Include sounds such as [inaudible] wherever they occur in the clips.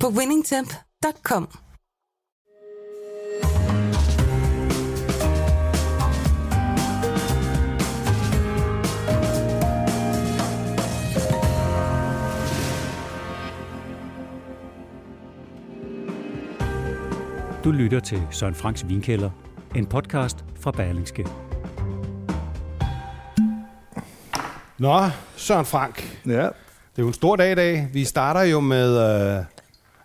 på winningtemp.com. Du lytter til Søren Franks Vinkælder, en podcast fra Berlingske. Nå, Søren Frank. Ja. Det er jo en stor dag i dag. Vi starter jo med, øh,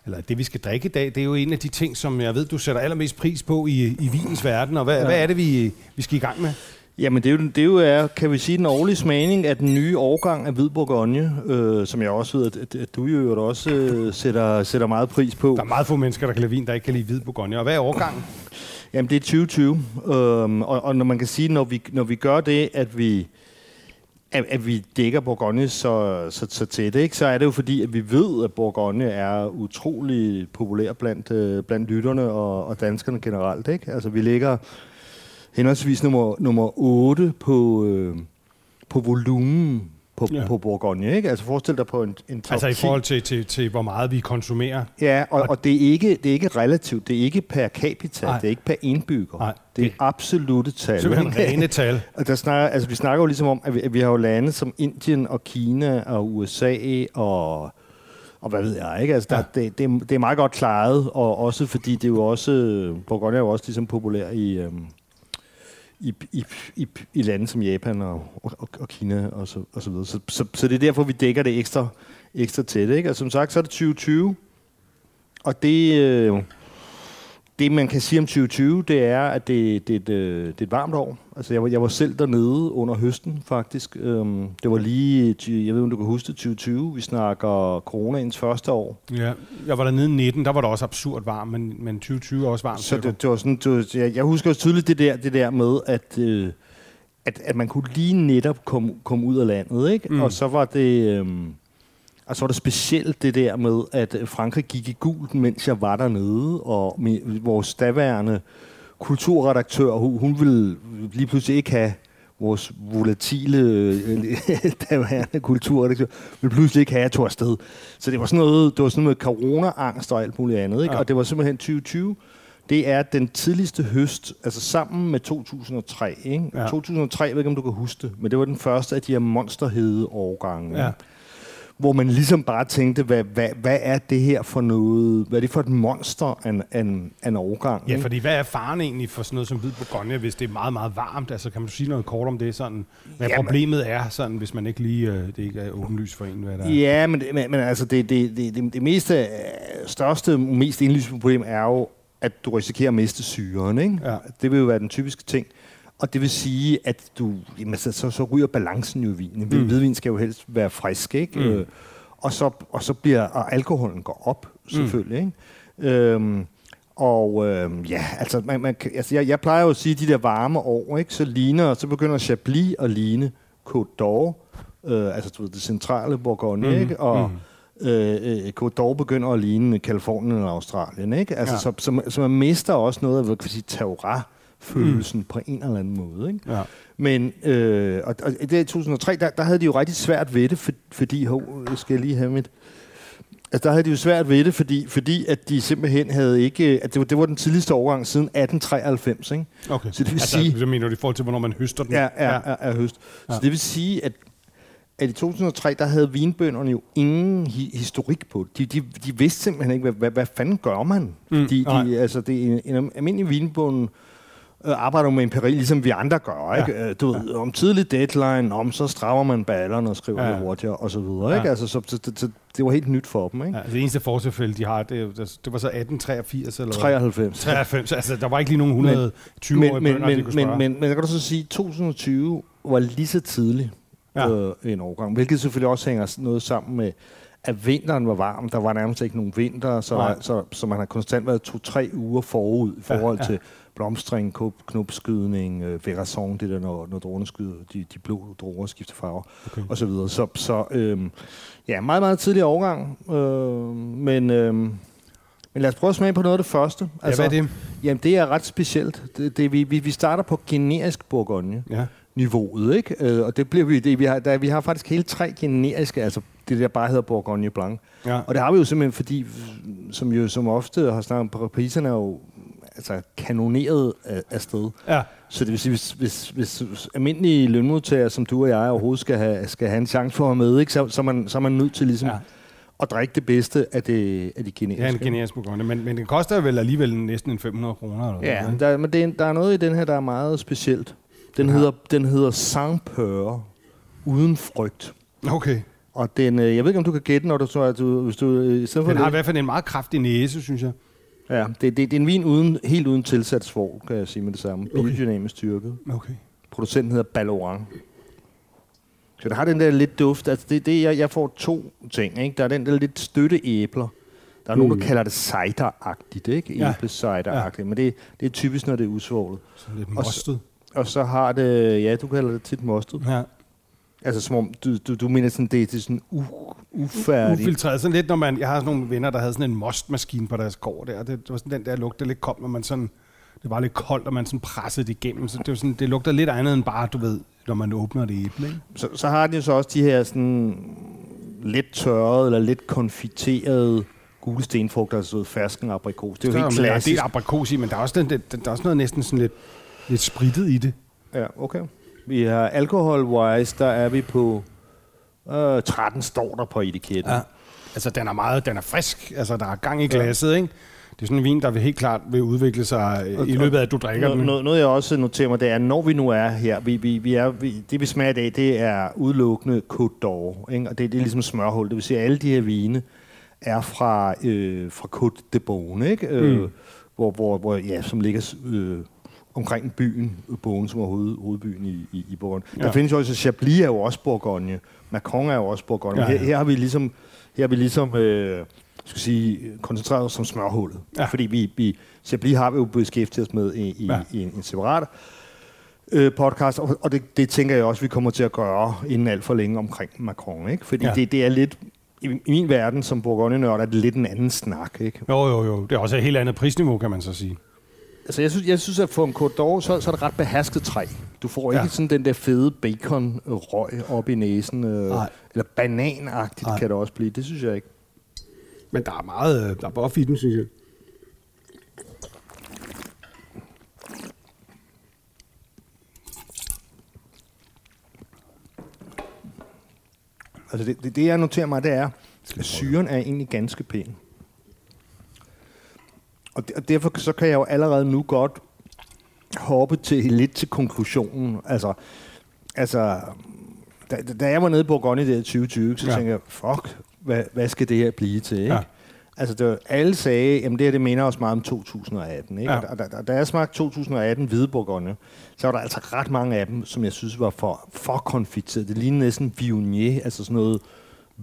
eller det vi skal drikke i dag, det er jo en af de ting, som jeg ved, du sætter allermest pris på i, i vinens verden. Og hvad, ja. hvad er det, vi, vi skal i gang med? Jamen, det er, jo, det er jo, er, kan vi sige, den årlige smagning af den nye årgang af Hvid Bourgogne, øh, som jeg også ved, at, at du jo også øh, sætter, sætter meget pris på. Der er meget få mennesker, der kan lide vin, der ikke kan lide hvid Bourgogne. Og hvad er årgangen? Jamen, det er 2020. Øhm, og, og når man kan sige, når vi, når vi gør det, at vi at, at vi dækker Bourgogne så, så, så tæt, ikke? så er det jo fordi, at vi ved, at Bourgogne er utrolig populær blandt, øh, blandt lytterne og, og danskerne generelt. Ikke? Altså, vi ligger henholdsvis nummer, nummer 8 på, øh, på volumen på, Ja. på Bourgogne. Ikke? Altså forestil dig på en, en top Altså i 10. forhold til, til, til hvor meget vi konsumerer. Ja, og, og det, er ikke, det er ikke relativt. Det er ikke per capita. Nej. Det er ikke per indbygger. Nej, det er det- absolute tal. Simpelthen rene tal. [laughs] Og der snakker, altså, vi snakker jo ligesom om, at vi, at vi har jo lande som Indien og Kina og USA og, og hvad ved jeg, ikke? Altså, der, Ja. det, det, er- det er meget godt klaret, og også fordi det er jo også, Bourgogne er jo også ligesom populær i, øhm, i, i, i, i lande som Japan og, og, og Kina og så, og så videre. Så, så, så det er derfor, vi dækker det ekstra, ekstra tæt, ikke? Og som sagt, så er det 2020, og det, øh, det, man kan sige om 2020, det er, at det, det, er et, øh, det er et varmt år. Altså, jeg var, jeg var selv dernede under høsten, faktisk. Øhm, det var lige, jeg ved ikke, om du kan huske det, 2020. Vi snakker coronaens første år. Ja, jeg var dernede i 19, der var det også absurd varmt, men, men 2020 er også varmt. Så det, det var sådan, det var, jeg, jeg husker også tydeligt det der, det der med, at, øh, at, at man kunne lige netop komme komme ud af landet, ikke? Mm. Og så var det... Øh, og så var det specielt det der med, at Frankrig gik i gult, mens jeg var dernede, og mi- vores daværende kulturredaktør, hun, hun ville lige pludselig ikke have vores volatile [laughs] daværende kulturredaktør, ville pludselig ikke have, at jeg tog afsted. Så det var sådan noget, det var sådan noget med corona-angst og alt muligt andet, ikke? Ja. Og det var simpelthen 2020. Det er den tidligste høst, altså sammen med 2003. Ikke? Ja. Ja. 2003, jeg ved ikke, om du kan huske det, men det var den første af de her monsterhede årgange. Ja. Ja. Hvor man ligesom bare tænkte, hvad, hvad, hvad er det her for noget? Hvad er det for et monster af en, en, en årgang? Ja, ikke? fordi hvad er faren egentlig for sådan noget som hvid Bourgogne, hvis det er meget, meget varmt? Altså, kan man sige noget kort om det? Sådan, hvad Jamen. problemet er, sådan, hvis man ikke lige, øh, det ikke er åbenlyst for en, hvad der er? Ja, men, men, men altså det, det, det, det, det meste, øh, største, mest indlysende problem er jo, at du risikerer at miste syren. Ikke? Ja. Det vil jo være den typiske ting. Og det vil sige, at du, jamen, så, så, så ryger balancen jo i vinen. Mm. Mm. Hvidvin skal jo helst være frisk, ikke? Mm. Øh, og, så, og så bliver og alkoholen går op, selvfølgelig. Ikke? Øhm, og øhm, ja, altså, man, man, altså jeg, jeg plejer jo at sige, at de der varme år, ikke? så ligner, så begynder Chablis at ligne Côte d'Or, øh, altså du ved, det centrale Bourgogne, mm. ikke? og mhm. øh, øh, Côte d'Or begynder at ligne Kalifornien og Australien. Ikke? Altså, Ja. så, så, man- så man mister også noget af hvad kan sige, terroir-følelsen mm. på en eller anden måde. Ikke? Ja. Men øh, og, og i det i 2003, der, der havde de jo rigtig svært ved det, for, fordi, hov, jeg skal lige have mit... Altså, der havde de jo svært ved det, fordi, fordi at de simpelthen havde ikke... At det, var, det var den tidligste overgang siden 1893, ikke? Okay. Så det vil altså, sige- Så mener du i forhold til, hvornår man høster den? Ja, ja, ja. er høst. Ja. Så det vil sige, at, at i 2003, der havde vinbønderne jo ingen hi- historik på det. De, de, de vidste simpelthen ikke, hvad, hvad, hvad fanden gør man? Mm, de, nej. de, altså, det er en, en almindelig vinbund øh, arbejder jo med empiri, ligesom vi andre gør. Ikke? Ja. Øh, Du ved, om tidlig deadline, om så strammer man ballerne og skriver Ja. ja. det hurtigere, og så videre. Ja. Ikke? Altså, så, så, så, det var helt nyt for dem. Ikke? Ja, altså, det eneste fortilfælde, de har, det, jo- det, det var så 1883 eller hvad? 93. 93, altså der var ikke lige nogen 120-årige men, men, bønder, de men, kunne men, men, men jeg kan du så sige, at 2020 var lige så tidlig Ja. ja. øh, en årgang, hvilket selvfølgelig også hænger noget sammen med, at vinteren var varm. Der var nærmest ikke nogen vinter, så, der, så, så man har konstant været to-tre uger forud i forhold ja, ja. til blomstring, knopskydning, øh, verrason, det der, når, når druerne skyder, de, de blå druer skifter farver, okay. og så videre. Så, så øhm, ja, meget, meget tidlig overgang, øh, men, øh, men lad os prøve at smage på noget af det første. Altså, ja, hvad er det? Jamen, det er ret specielt. Det, det, vi, vi, vi starter på generisk bourgogne Ja. niveauet, ikke? Øh, og det bliver vi, det, vi, har, der, vi har faktisk hele tre generiske, altså det der bare hedder Bourgogne Blanc. Ja. Og det har vi jo simpelthen, fordi, som jo som ofte har snakket om, priserne er jo altså kanoneret af, afsted. Ja. Så det vil sige, hvis, hvis, hvis almindelige lønmodtagere, som du og jeg overhovedet skal have, skal have en chance for at med, ikke? Så, så, er man, så er man nødt til ligesom Ja. at drikke det bedste af, det, af de generiske. Ja, en generisk Bourgogne. Men, men den koster vel alligevel næsten en 500 kroner. Eller Ja, noget, der, men det er, der er noget i den her, der er meget specielt. Den, Ja. hedder, den hedder Sans Peur, uden frygt. Okay. Og den, øh, jeg ved ikke, om du kan gætte, når du, så, at du, hvis du øh, i stedet for Den har i det, hvert fald en meget kraftig næse, synes jeg. Ja, det, det, det, er en vin uden, helt uden tilsat svovl, kan jeg sige med det samme. Okay. Biodynamisk styrket. Okay. Producenten hedder Balloran. Så der har den der lidt duft. Altså det, det jeg, jeg får to ting. Ikke? Der er den der lidt støtte æbler. Der er mm. nogen, der kalder det cider-agtigt, ikke? Ja. Æble-cider-agtigt. Ja. Men det, det er typisk, når det er usvoglet. Sådan lidt Og s- mostet. Og så har det, ja, du kalder det tit mostet. Ja. Altså som om, du, du, du mener sådan, det, det er sådan u, ufærdigt. Ufiltreret. Sådan lidt, når man... Jeg har sådan nogle venner, der havde sådan en mostmaskine på deres gård der. Det, det var sådan den der lugt, der lidt kom, når man sådan... Det var lidt koldt, og man sådan pressede det igennem. Så det, var sådan, det lugter lidt andet end bare, du ved, når man åbner det æble, ikke? Så, så har den jo så også de her sådan lidt tørrede eller lidt konfiterede gule stenfrugter, altså fersken aprikos. Det er jo helt Der er klassisk. del aprikos i, men der er også, den, den, der er også noget næsten sådan lidt, lidt sprittet i det. Ja, okay. Vi har alcohol-wise, der er vi på øh, 13 står der på etiketten. Ja. Altså, den er meget, den er frisk. Altså, der er gang i glasset, ikke? Det er sådan en vin, der vil helt klart vil udvikle sig øh, i løbet af, at du drikker Noget, den. noget, noget, jeg også noterer mig, det er, når vi nu er her, vi, vi, vi er, vi, det vi smager i dag, det er udelukkende Côte d'Or, ikke? og det, det er ligesom smørhul. Det vil sige, at alle de her vine er fra, øh, fra Côte de Beaune, ikke? Øh, Mm. hvor, hvor, hvor, ja, som ligger øh, omkring byen, Beaune, som er hoved, hovedbyen i, i, i Bourgogne. Ja. Der findes jo også, Chablis er jo også Bourgogne, Macron er jo også Bourgogne. Ja, Ja. Her, her har vi ligesom, her har vi ligesom øh, skal sige, koncentreret os om smørhullet. Ja. Fordi vi, vi, Chablis har vi jo beskæftiget os med i, i, Ja. i en, en separat øh, podcast, og, og det, det tænker jeg også, vi kommer til at gøre inden alt for længe omkring Macron. Ikke? Fordi Ja. det, det er lidt, i, min verden som Bourgogne-nørd, er det lidt en anden snak. Ikke? Jo, jo, jo. Det er også et helt andet prisniveau, kan man så sige. Altså, jeg synes, jeg synes at for en Côte d'Or, så, så er det ret behersket træ. Du får ikke Ja. sådan den der fede bacon-røg op i næsen. Øh, Nej. eller bananagtigt Nej. kan det også blive. Det synes jeg ikke. Men der er meget, øh, der er buff i den, synes jeg. Altså det, det, det jeg noterer mig, det er, at syren er egentlig ganske pæn. Og, og derfor så kan jeg jo allerede nu godt hoppe til lidt til konklusionen. Altså, altså da, da jeg var nede på Bourgogne der i 2020, så Ja. tænkte jeg, fuck, hvad, hvad skal det her blive til? Ikke? Ja. Altså, det var, alle sagde, jamen det her, det minder os meget om 2018. Ikke? Ja. Og da, da, da jeg smagte 2018 hvide Bourgogne, så var der altså ret mange af dem, som jeg synes var for, for konfiteret. Det lignede næsten Viognier, altså sådan noget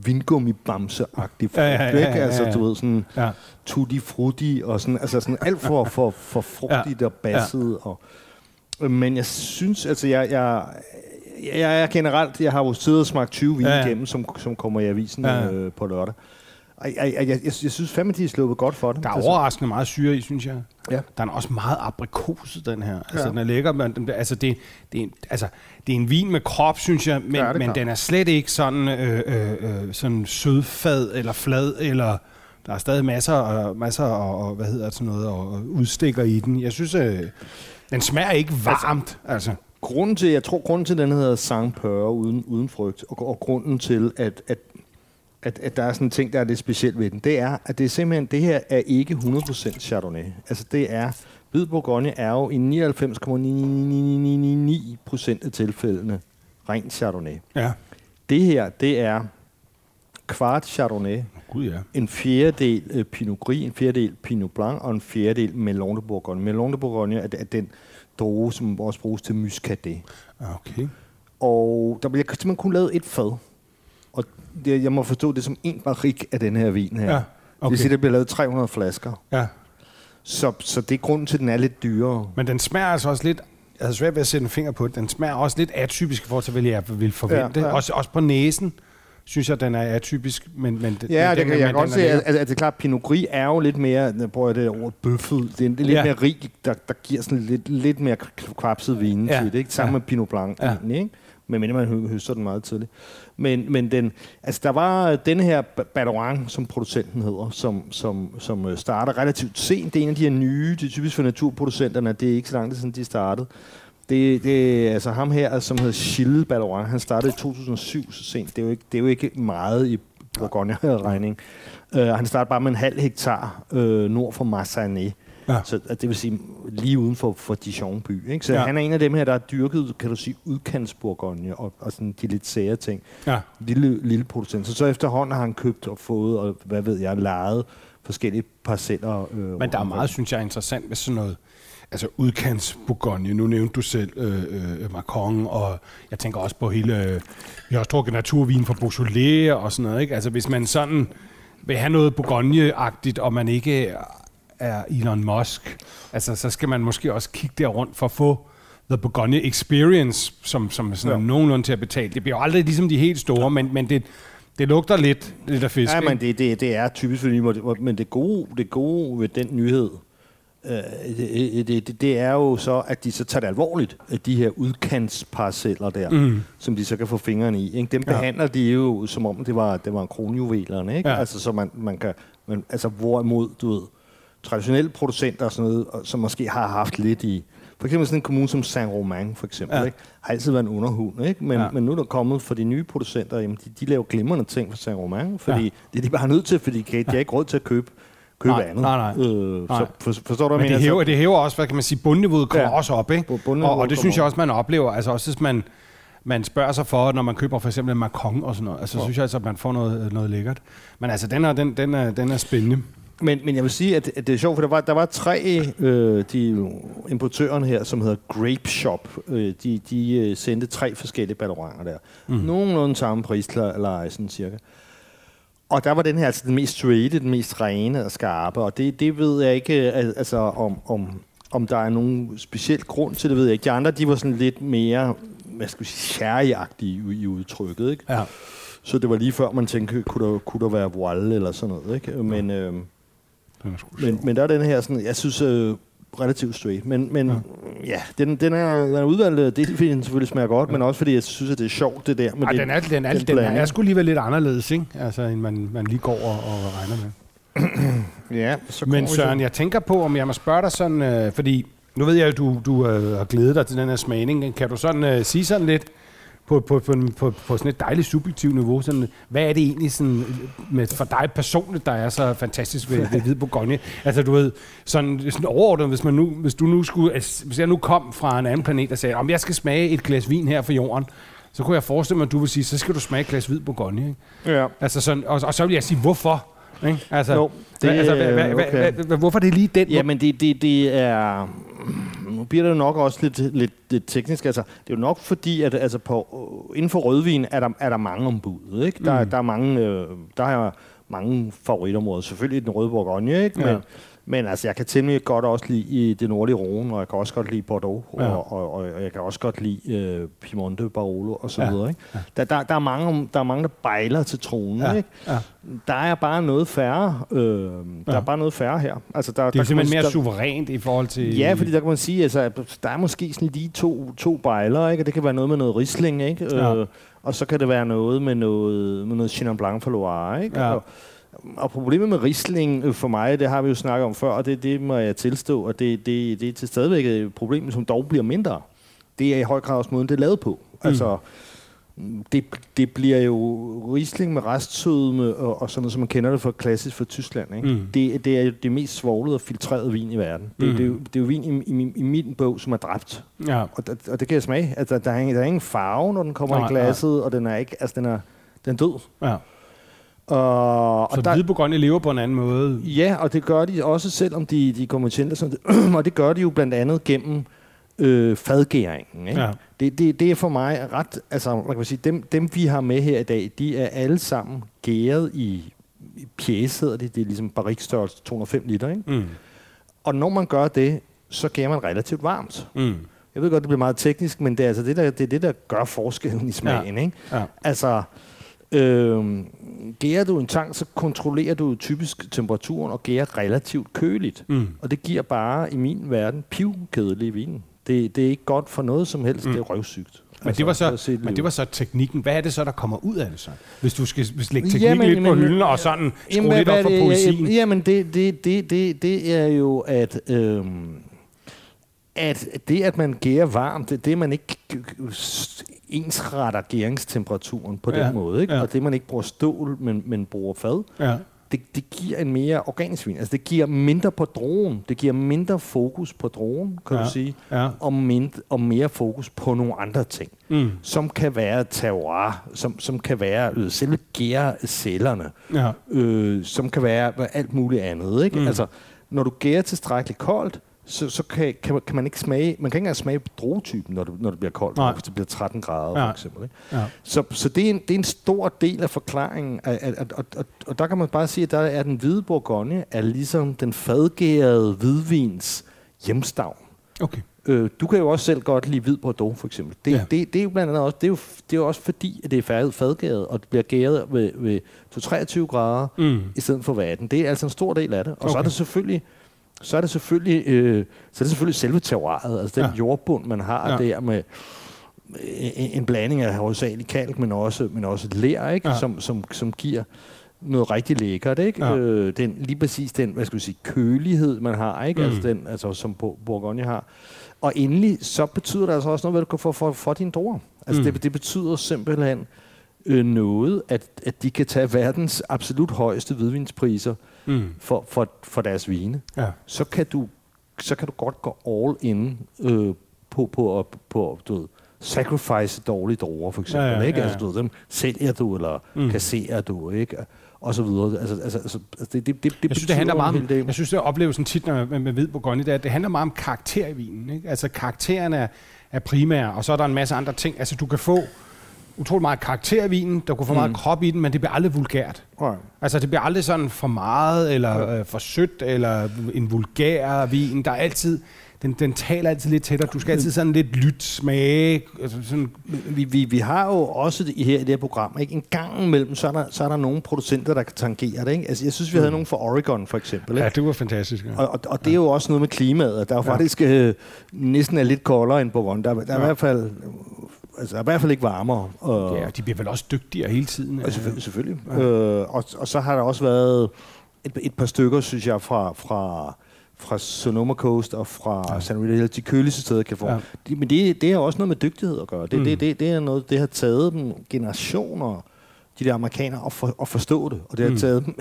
vingummibamse-agtigt frugt, Ja, ja, ja, ja, ikke? Altså, ja. du ved, sådan Ja. tutti frutti, og sådan, altså sådan alt for, for, for frugtigt Ja. og basset. Og, men jeg synes, altså jeg, jeg, jeg, jeg er generelt, jeg har jo siddet og smagt 20 vine Ja, ja, ja. igennem, som, som kommer i avisen Ja, ja, ja. Øh, på lørdag. Og jeg, jeg, jeg, synes fandme, de er sluppet godt for det. Der er Altså, overraskende meget syre i, synes jeg. Ja. Der er også meget aprikose, den her. Altså, Ja. den er lækker, men den, altså, det, det, er en, altså, det er en vin med krop, synes jeg, men, Ja, men klart. den er slet ikke sådan, øh, øh, øh, sådan sødfad eller flad, eller der er stadig masser, og, masser og, og, hvad hedder det, sådan noget, og, udstikker i den. Jeg synes, øh, den smager ikke varmt, altså. Grunden til, jeg tror, grunden til, at den hedder Sang Pøre uden, uden frygt, og, og grunden til, at, at, at, at der er sådan en ting, der er lidt specielt ved den, det er, at det er simpelthen, det her er ikke 100% Chardonnay. Altså det er, hvid Bourgogne er jo i 99,999% af tilfældene rent Chardonnay. Ja. Det her, det er kvart Chardonnay, Gud ja. en fjerdedel øh, Pinot Gris, en fjerdedel Pinot Blanc og en fjerdedel Melon de Bourgogne. Melon de Bourgogne er, er den droge, som også bruges til muscadet. Ah, Okay. Og der bliver simpelthen kun lavet et fad. Det, jeg må forstå det som en barik af den her vin her. Ja, Okay. Det okay. vil sige, der bliver lavet 300 flasker. Ja. Så, så det er grunden til, at den er lidt dyrere. Men den smager altså også lidt... Jeg har svært ved at sætte en finger på det. Den smager også lidt atypisk i forhold til, hvad jeg ville forvente. Ja, Ja. Også, også på næsen synes jeg, den er atypisk. Men, men, Ja, men det kan men jeg den godt se, at, at, at det er klart, Pinot Gris er jo lidt mere, nu bruger jeg det ord, bøffet. Det er, det er lidt Ja. mere rig, der, der giver sådan lidt, lidt mere kvapset vin Ja. til det, ikke? Sammen Ja. med Pinot Blanc Ja. ja. egentlig, ikke? Men mindre man høster den meget tidligt. Men, men den, altså der var øh, den her Badoran, som producenten hedder, som, som, som øh, starter relativt sent. Det er en af de her nye, det er typisk for naturproducenterne, det er ikke så langt siden, de startede. Det, det er altså ham her, som hedder Gilles Badoran. Han startede i 2007 så sent. Det er jo ikke, det er jo ikke meget i Bourgogne-regning. Uh, han startede bare med en halv hektar uh, nord for Marsanne. Ja. Så det vil sige lige uden for, for Dijon by. Ikke? Så Ja. han er en af dem her, der har dyrket, kan du sige, udkantsbourgogne og, og sådan de lidt sære ting. Ja. Lille, lille producent. Så, så efterhånden har han købt og fået, og hvad ved jeg, lejet forskellige parceller. Øh, Men der er meget, synes jeg, interessant ved sådan noget, altså udkants Bourgogne. Nu nævnte du selv øh, øh, Macron, og jeg tænker også på hele, øh, vi har også drukket naturvin fra Beaujolais og sådan noget, ikke? Altså hvis man sådan vil have noget Bourgogne-agtigt, og man ikke er Elon Musk, altså så skal man måske også kigge der rundt for at få The Bourgogne Experience, som, som sådan ja. Nogenlunde til at betale. Det bliver jo aldrig ligesom de helt store, ja. men, men det, det lugter lidt, lidt af fisk. Ja, men det, det, det er typisk fordi, det- hvor- men det gode, det gode ved den nyhed, øh, det, det, det, er jo så, at de så tager det alvorligt, at de her udkantsparceller der, mm. som de så kan få fingrene i. Ikke? Dem Ja. behandler de jo, som om det var, det var kronjuvelerne. Ikke? Ja. Altså, så man, man kan, man, altså hvorimod, du ved, traditionelle producenter og sådan noget, og som måske har haft lidt i, for eksempel sådan en kommune som Saint-Romain, for eksempel, Ja. ikke? har altid været en underhund, ikke? Men, Ja. men nu er der kommet for de nye producenter, jamen de, de laver glimrende ting for Saint-Romain, fordi Ja. det er de bare nødt til, fordi de, de har ikke råd til at købe, købe Nej, andet. nej, nej. Øh, Nej. Så for, forstår du, hvad jeg det mener? hæver, det hæver også, hvad kan man sige, bundniveauet kommer ja. Også op, ikke? Og, og det synes jeg også, man oplever, altså også hvis man, man spørger sig for, når man køber for eksempel en Macron og sådan noget, altså så synes jeg altså, at man får noget, noget lækkert. Men altså, den er, den, den er, den er spændende. Men, men jeg vil sige, at, at det er sjovt, for der var, der var tre, øh, de importørerne her, som hedder Grape Shop. Øh, de de øh, sendte tre forskellige balloranger der. Mm. Nogenlunde samme prisleje, sådan cirka. Og der var den her altså den mest straight, den mest rene og skarpe, og det, det ved jeg ikke, al- altså om, om, om der er nogen speciel grund til det, ved jeg ikke. De andre, de var sådan lidt mere, hvad skal vi sige, i, i udtrykket, ikke? Ja. Så det var lige før, man tænkte, kunne der, kunne der være voile eller sådan noget, ikke? Men, øh, Den er sgu men, men der er den her, sådan, jeg synes, øh, relativt straight. Men, men ja, ja den, den, er, den er udvalgt, øh, det er fordi den selvfølgelig smager godt, ja. men også fordi jeg synes, at det er sjovt, det der. Ej, det, den er, den er, den, den blanding. er sgu alligevel lidt anderledes, ikke? Altså, end man, man lige går og, og regner med. [clears throat] Ja, så Men Søren, jeg tænker på, om jeg må spørge dig sådan, øh, fordi nu ved jeg, at du, du øh, har glædet dig til den her smagning. Kan du sådan øh, sige sådan lidt på, på, på, på, på sådan et dejligt subjektivt niveau, sådan, hvad er det egentlig sådan, med, for dig personligt, der er så fantastisk ved, ved Hvid Bourgogne? Altså du ved, sådan, sådan overordnet, hvis, man nu, hvis du nu skulle, altså, hvis jeg nu kom fra en anden planet og sagde, om jeg skal smage et glas vin her for jorden, så kunne jeg forestille mig, at du vil sige, så skal du smage et glas Hvid Bourgogne. Ikke? Ja. Altså sådan, og, og så vil jeg sige, hvorfor? Ikke? Altså, Jo, det altså, hvad, er hvad, okay. hvad, hvad, hvorfor er det lige den? Jamen, det, det, det er... Nu bliver det jo nok også lidt, lidt, lidt teknisk. Altså, det er jo nok fordi, at altså på, inden for rødvin er der, er der mange ombud. Ikke? Der, mm. der, er mange, øh, der er mange favoritområder. Selvfølgelig den røde Bourgogne, ikke? Men, Ja. Men altså, jeg kan temmelig godt også lide i det nordlige Rhone, og jeg kan også godt lide Bordeaux, Ja. og, og, og, jeg kan også godt lide øh, Piemonte, Barolo og så Ja. videre. Ikke? Der, der, der, er mange, der er mange, der bejler til tronen. Ja. Ikke? Ja. Der er bare noget færre. Øh, der Ja. er bare noget færre her. Altså, der, Det er der kan man- simpelthen mere der, suverænt i forhold til... Ja, fordi der kan man sige, altså, der er måske sådan lige to, to bejler, ikke? og det kan være noget med noget risling, ikke? Ja. Øh, og så kan det være noget med noget, med noget Chenin Blanc for Loire. Ikke? Ja. Og, og problemet med risling øh, for mig, det har vi jo snakket om før, og det, det må jeg tilstå, og det, det, det er til stadigvæk et problem, som dog bliver mindre. Det er i høj grad også måden, det er lavet på. Mm. Altså, det, det bliver jo Riesling med restsødme og, og sådan noget, som man kender det fra klassisk fra Tyskland. Ikke? Mm. Det, det er jo det mest svoglede og filtrerede vin i verden. Det, Mm. det, er, jo, det er jo vin i, i, min- i min bog, som er dræbt. Ja. Og, der, og det kan jeg smage. Altså, der, er, ingen- der er ingen farve, når den kommer Nej, i glasset, og den er ikke, altså, den er, den er død. ja. Og, Så der, Hvid Bourgogne lever på en anden måde. Ja, og det gør de også, selvom de, de er konventionelle. Sådan, [clears throat] og det gør de jo blandt andet gennem øh, fadgæringen. Ikke? Ja. Det, det, det er for mig ret... Altså, hvad kan man sige, dem, dem, vi har med her i dag, de er alle sammen gæret i, i hedder det. Det er ligesom barrikstørrelse 205 liter. Ikke? Mm. Og når man gør det, så gærer man relativt varmt. Mm. Jeg ved godt, det bliver meget teknisk, men det er altså det, der, det, er det, der gør forskellen i smagen. Ikke? Ja. Altså, øh, gærer du en tang, så kontrollerer du typisk temperaturen og gærer relativt køligt. Mm. Og det giver bare i min verden pivkedelig vin. Det, det er ikke godt for noget som helst. Mm. Det er røvsygt. Men, det var så, sige men det var så teknikken. Hvad er det så, der kommer ud af det så? Hvis du skal hvis lægge teknikken Jamen, lidt på jamen, hylden og sådan skrue lidt op for det? poesien. Jamen, det, det, det, det, det er jo, at, øhm, at det, at man gærer varmt, det, det man ikke ensretter gæringstemperaturen på Ja, den måde. Ikke? ja. Og det, man ikke bruger stål, men, men bruger fad, Ja. det, det giver en mere organisk vin. Altså, det giver mindre på drogen. Det giver mindre fokus på drogen, kan Ja, du sige. ja. Og, mindre, og mere fokus på nogle andre ting Mm. som kan være terroir, som, som kan være øh, selve gærcellerne, Ja. øh, som kan være alt muligt andet. Ikke? Mm. Altså, når du gærer tilstrækkeligt koldt, så, så kan, kan, man, kan man ikke smage, man kan ikke engang smage druetypen, når det, når det bliver koldt, Nej. hvis det bliver 13 grader Ja. for eksempel. Ikke? Ja. Så, så det, er en, det er en stor del af forklaringen, at, at, at, og, og, og der kan man bare sige, at der er den hvide Bourgogne er ligesom den fadgærede hvidvins hjemstavn. Okay. Øh, du kan jo også selv godt lide hvid Bordeaux, for eksempel. Det, Ja. det, det er jo blandt andet også, det er jo, det er jo også fordi, at det er fad, fadgæret, og det bliver gæret ved, ved 23 grader, Mm. i stedet for vatten. Det er altså en stor del af det. Og okay. så er det selvfølgelig, så er det selvfølgelig, øh, så er det selvfølgelig selve terroiret, altså den Ja. jordbund, man har Ja. der med en, en blanding af hovedsageligt kalk, men også, men også ler, ikke? Ja. Som, som, som giver noget rigtig lækkert, ikke? Ja. Øh, den, lige præcis den, hvad skal vi sige, kølighed, man har, ikke? Mm. Mm. Altså den, altså som Bour- Bourgogne har. Og endelig, så betyder det altså også noget, hvad du kan få for, for dine druer. Altså mm. det, det betyder simpelthen øh, noget, at, at de kan tage verdens absolut højeste hvidvinspriser Mm. for, for, for deres vine. Ja. Så kan du, så kan du godt gå all in øh, på, på, på, på du ved, sacrifice dårlige druer, for eksempel. Ja, ja, ikke? ja, ja. Altså, du ved, dem sælger du, eller Mm. kasserer du, ikke? Og så videre. Altså, altså, altså, det, det, det, det Jeg synes, det handler meget om, del. jeg synes, det er oplevelsen tit når med, med hvid Bourgogne, det, er, det handler meget om karakter i vinen. Ikke? Altså karakteren er, er primær, og så er der en masse andre ting. Altså du kan få utrolig meget karakter i vinen, der kunne få meget Mm. krop i den, men det bliver aldrig vulgært. Nej. Altså det bliver aldrig sådan for meget, eller øh, for sødt, eller en vulgær vin. Der er altid, den, den taler altid lidt tættere. Du skal altid sådan lidt lyt smage. Altså sådan, Vi, vi, vi har jo også det, her i det her program, ikke? en gang imellem, så er, der, så er der nogle producenter, der kan tangere det. Ikke? Altså, jeg synes, vi havde nogle fra Oregon, for eksempel. Ikke? ja, det var fantastisk. Ja. Og, og, og det er jo også noget med klimaet. Der er jo Ja. faktisk øh, næsten er lidt koldere end. Der, er- der er Ja. i hvert fald... øh, Altså, er i hvert fald ikke varmere. Og, Ja, de bliver vel også dygtigere hele tiden. og selvfølgelig. selvfølgelig. Ja. Øh, og, og så har der også været et, et par stykker, synes jeg, fra, fra, fra Sonoma Coast og fra Ja. ja. San Rita Hills, de køligste steder i Californien. Ja. Ja. De, men det, det har også noget med dygtighed at gøre. Det, Mm. det, det, det er noget, det har taget dem generationer, de der amerikanere, at, for, at forstå det. Og det har mm. taget dem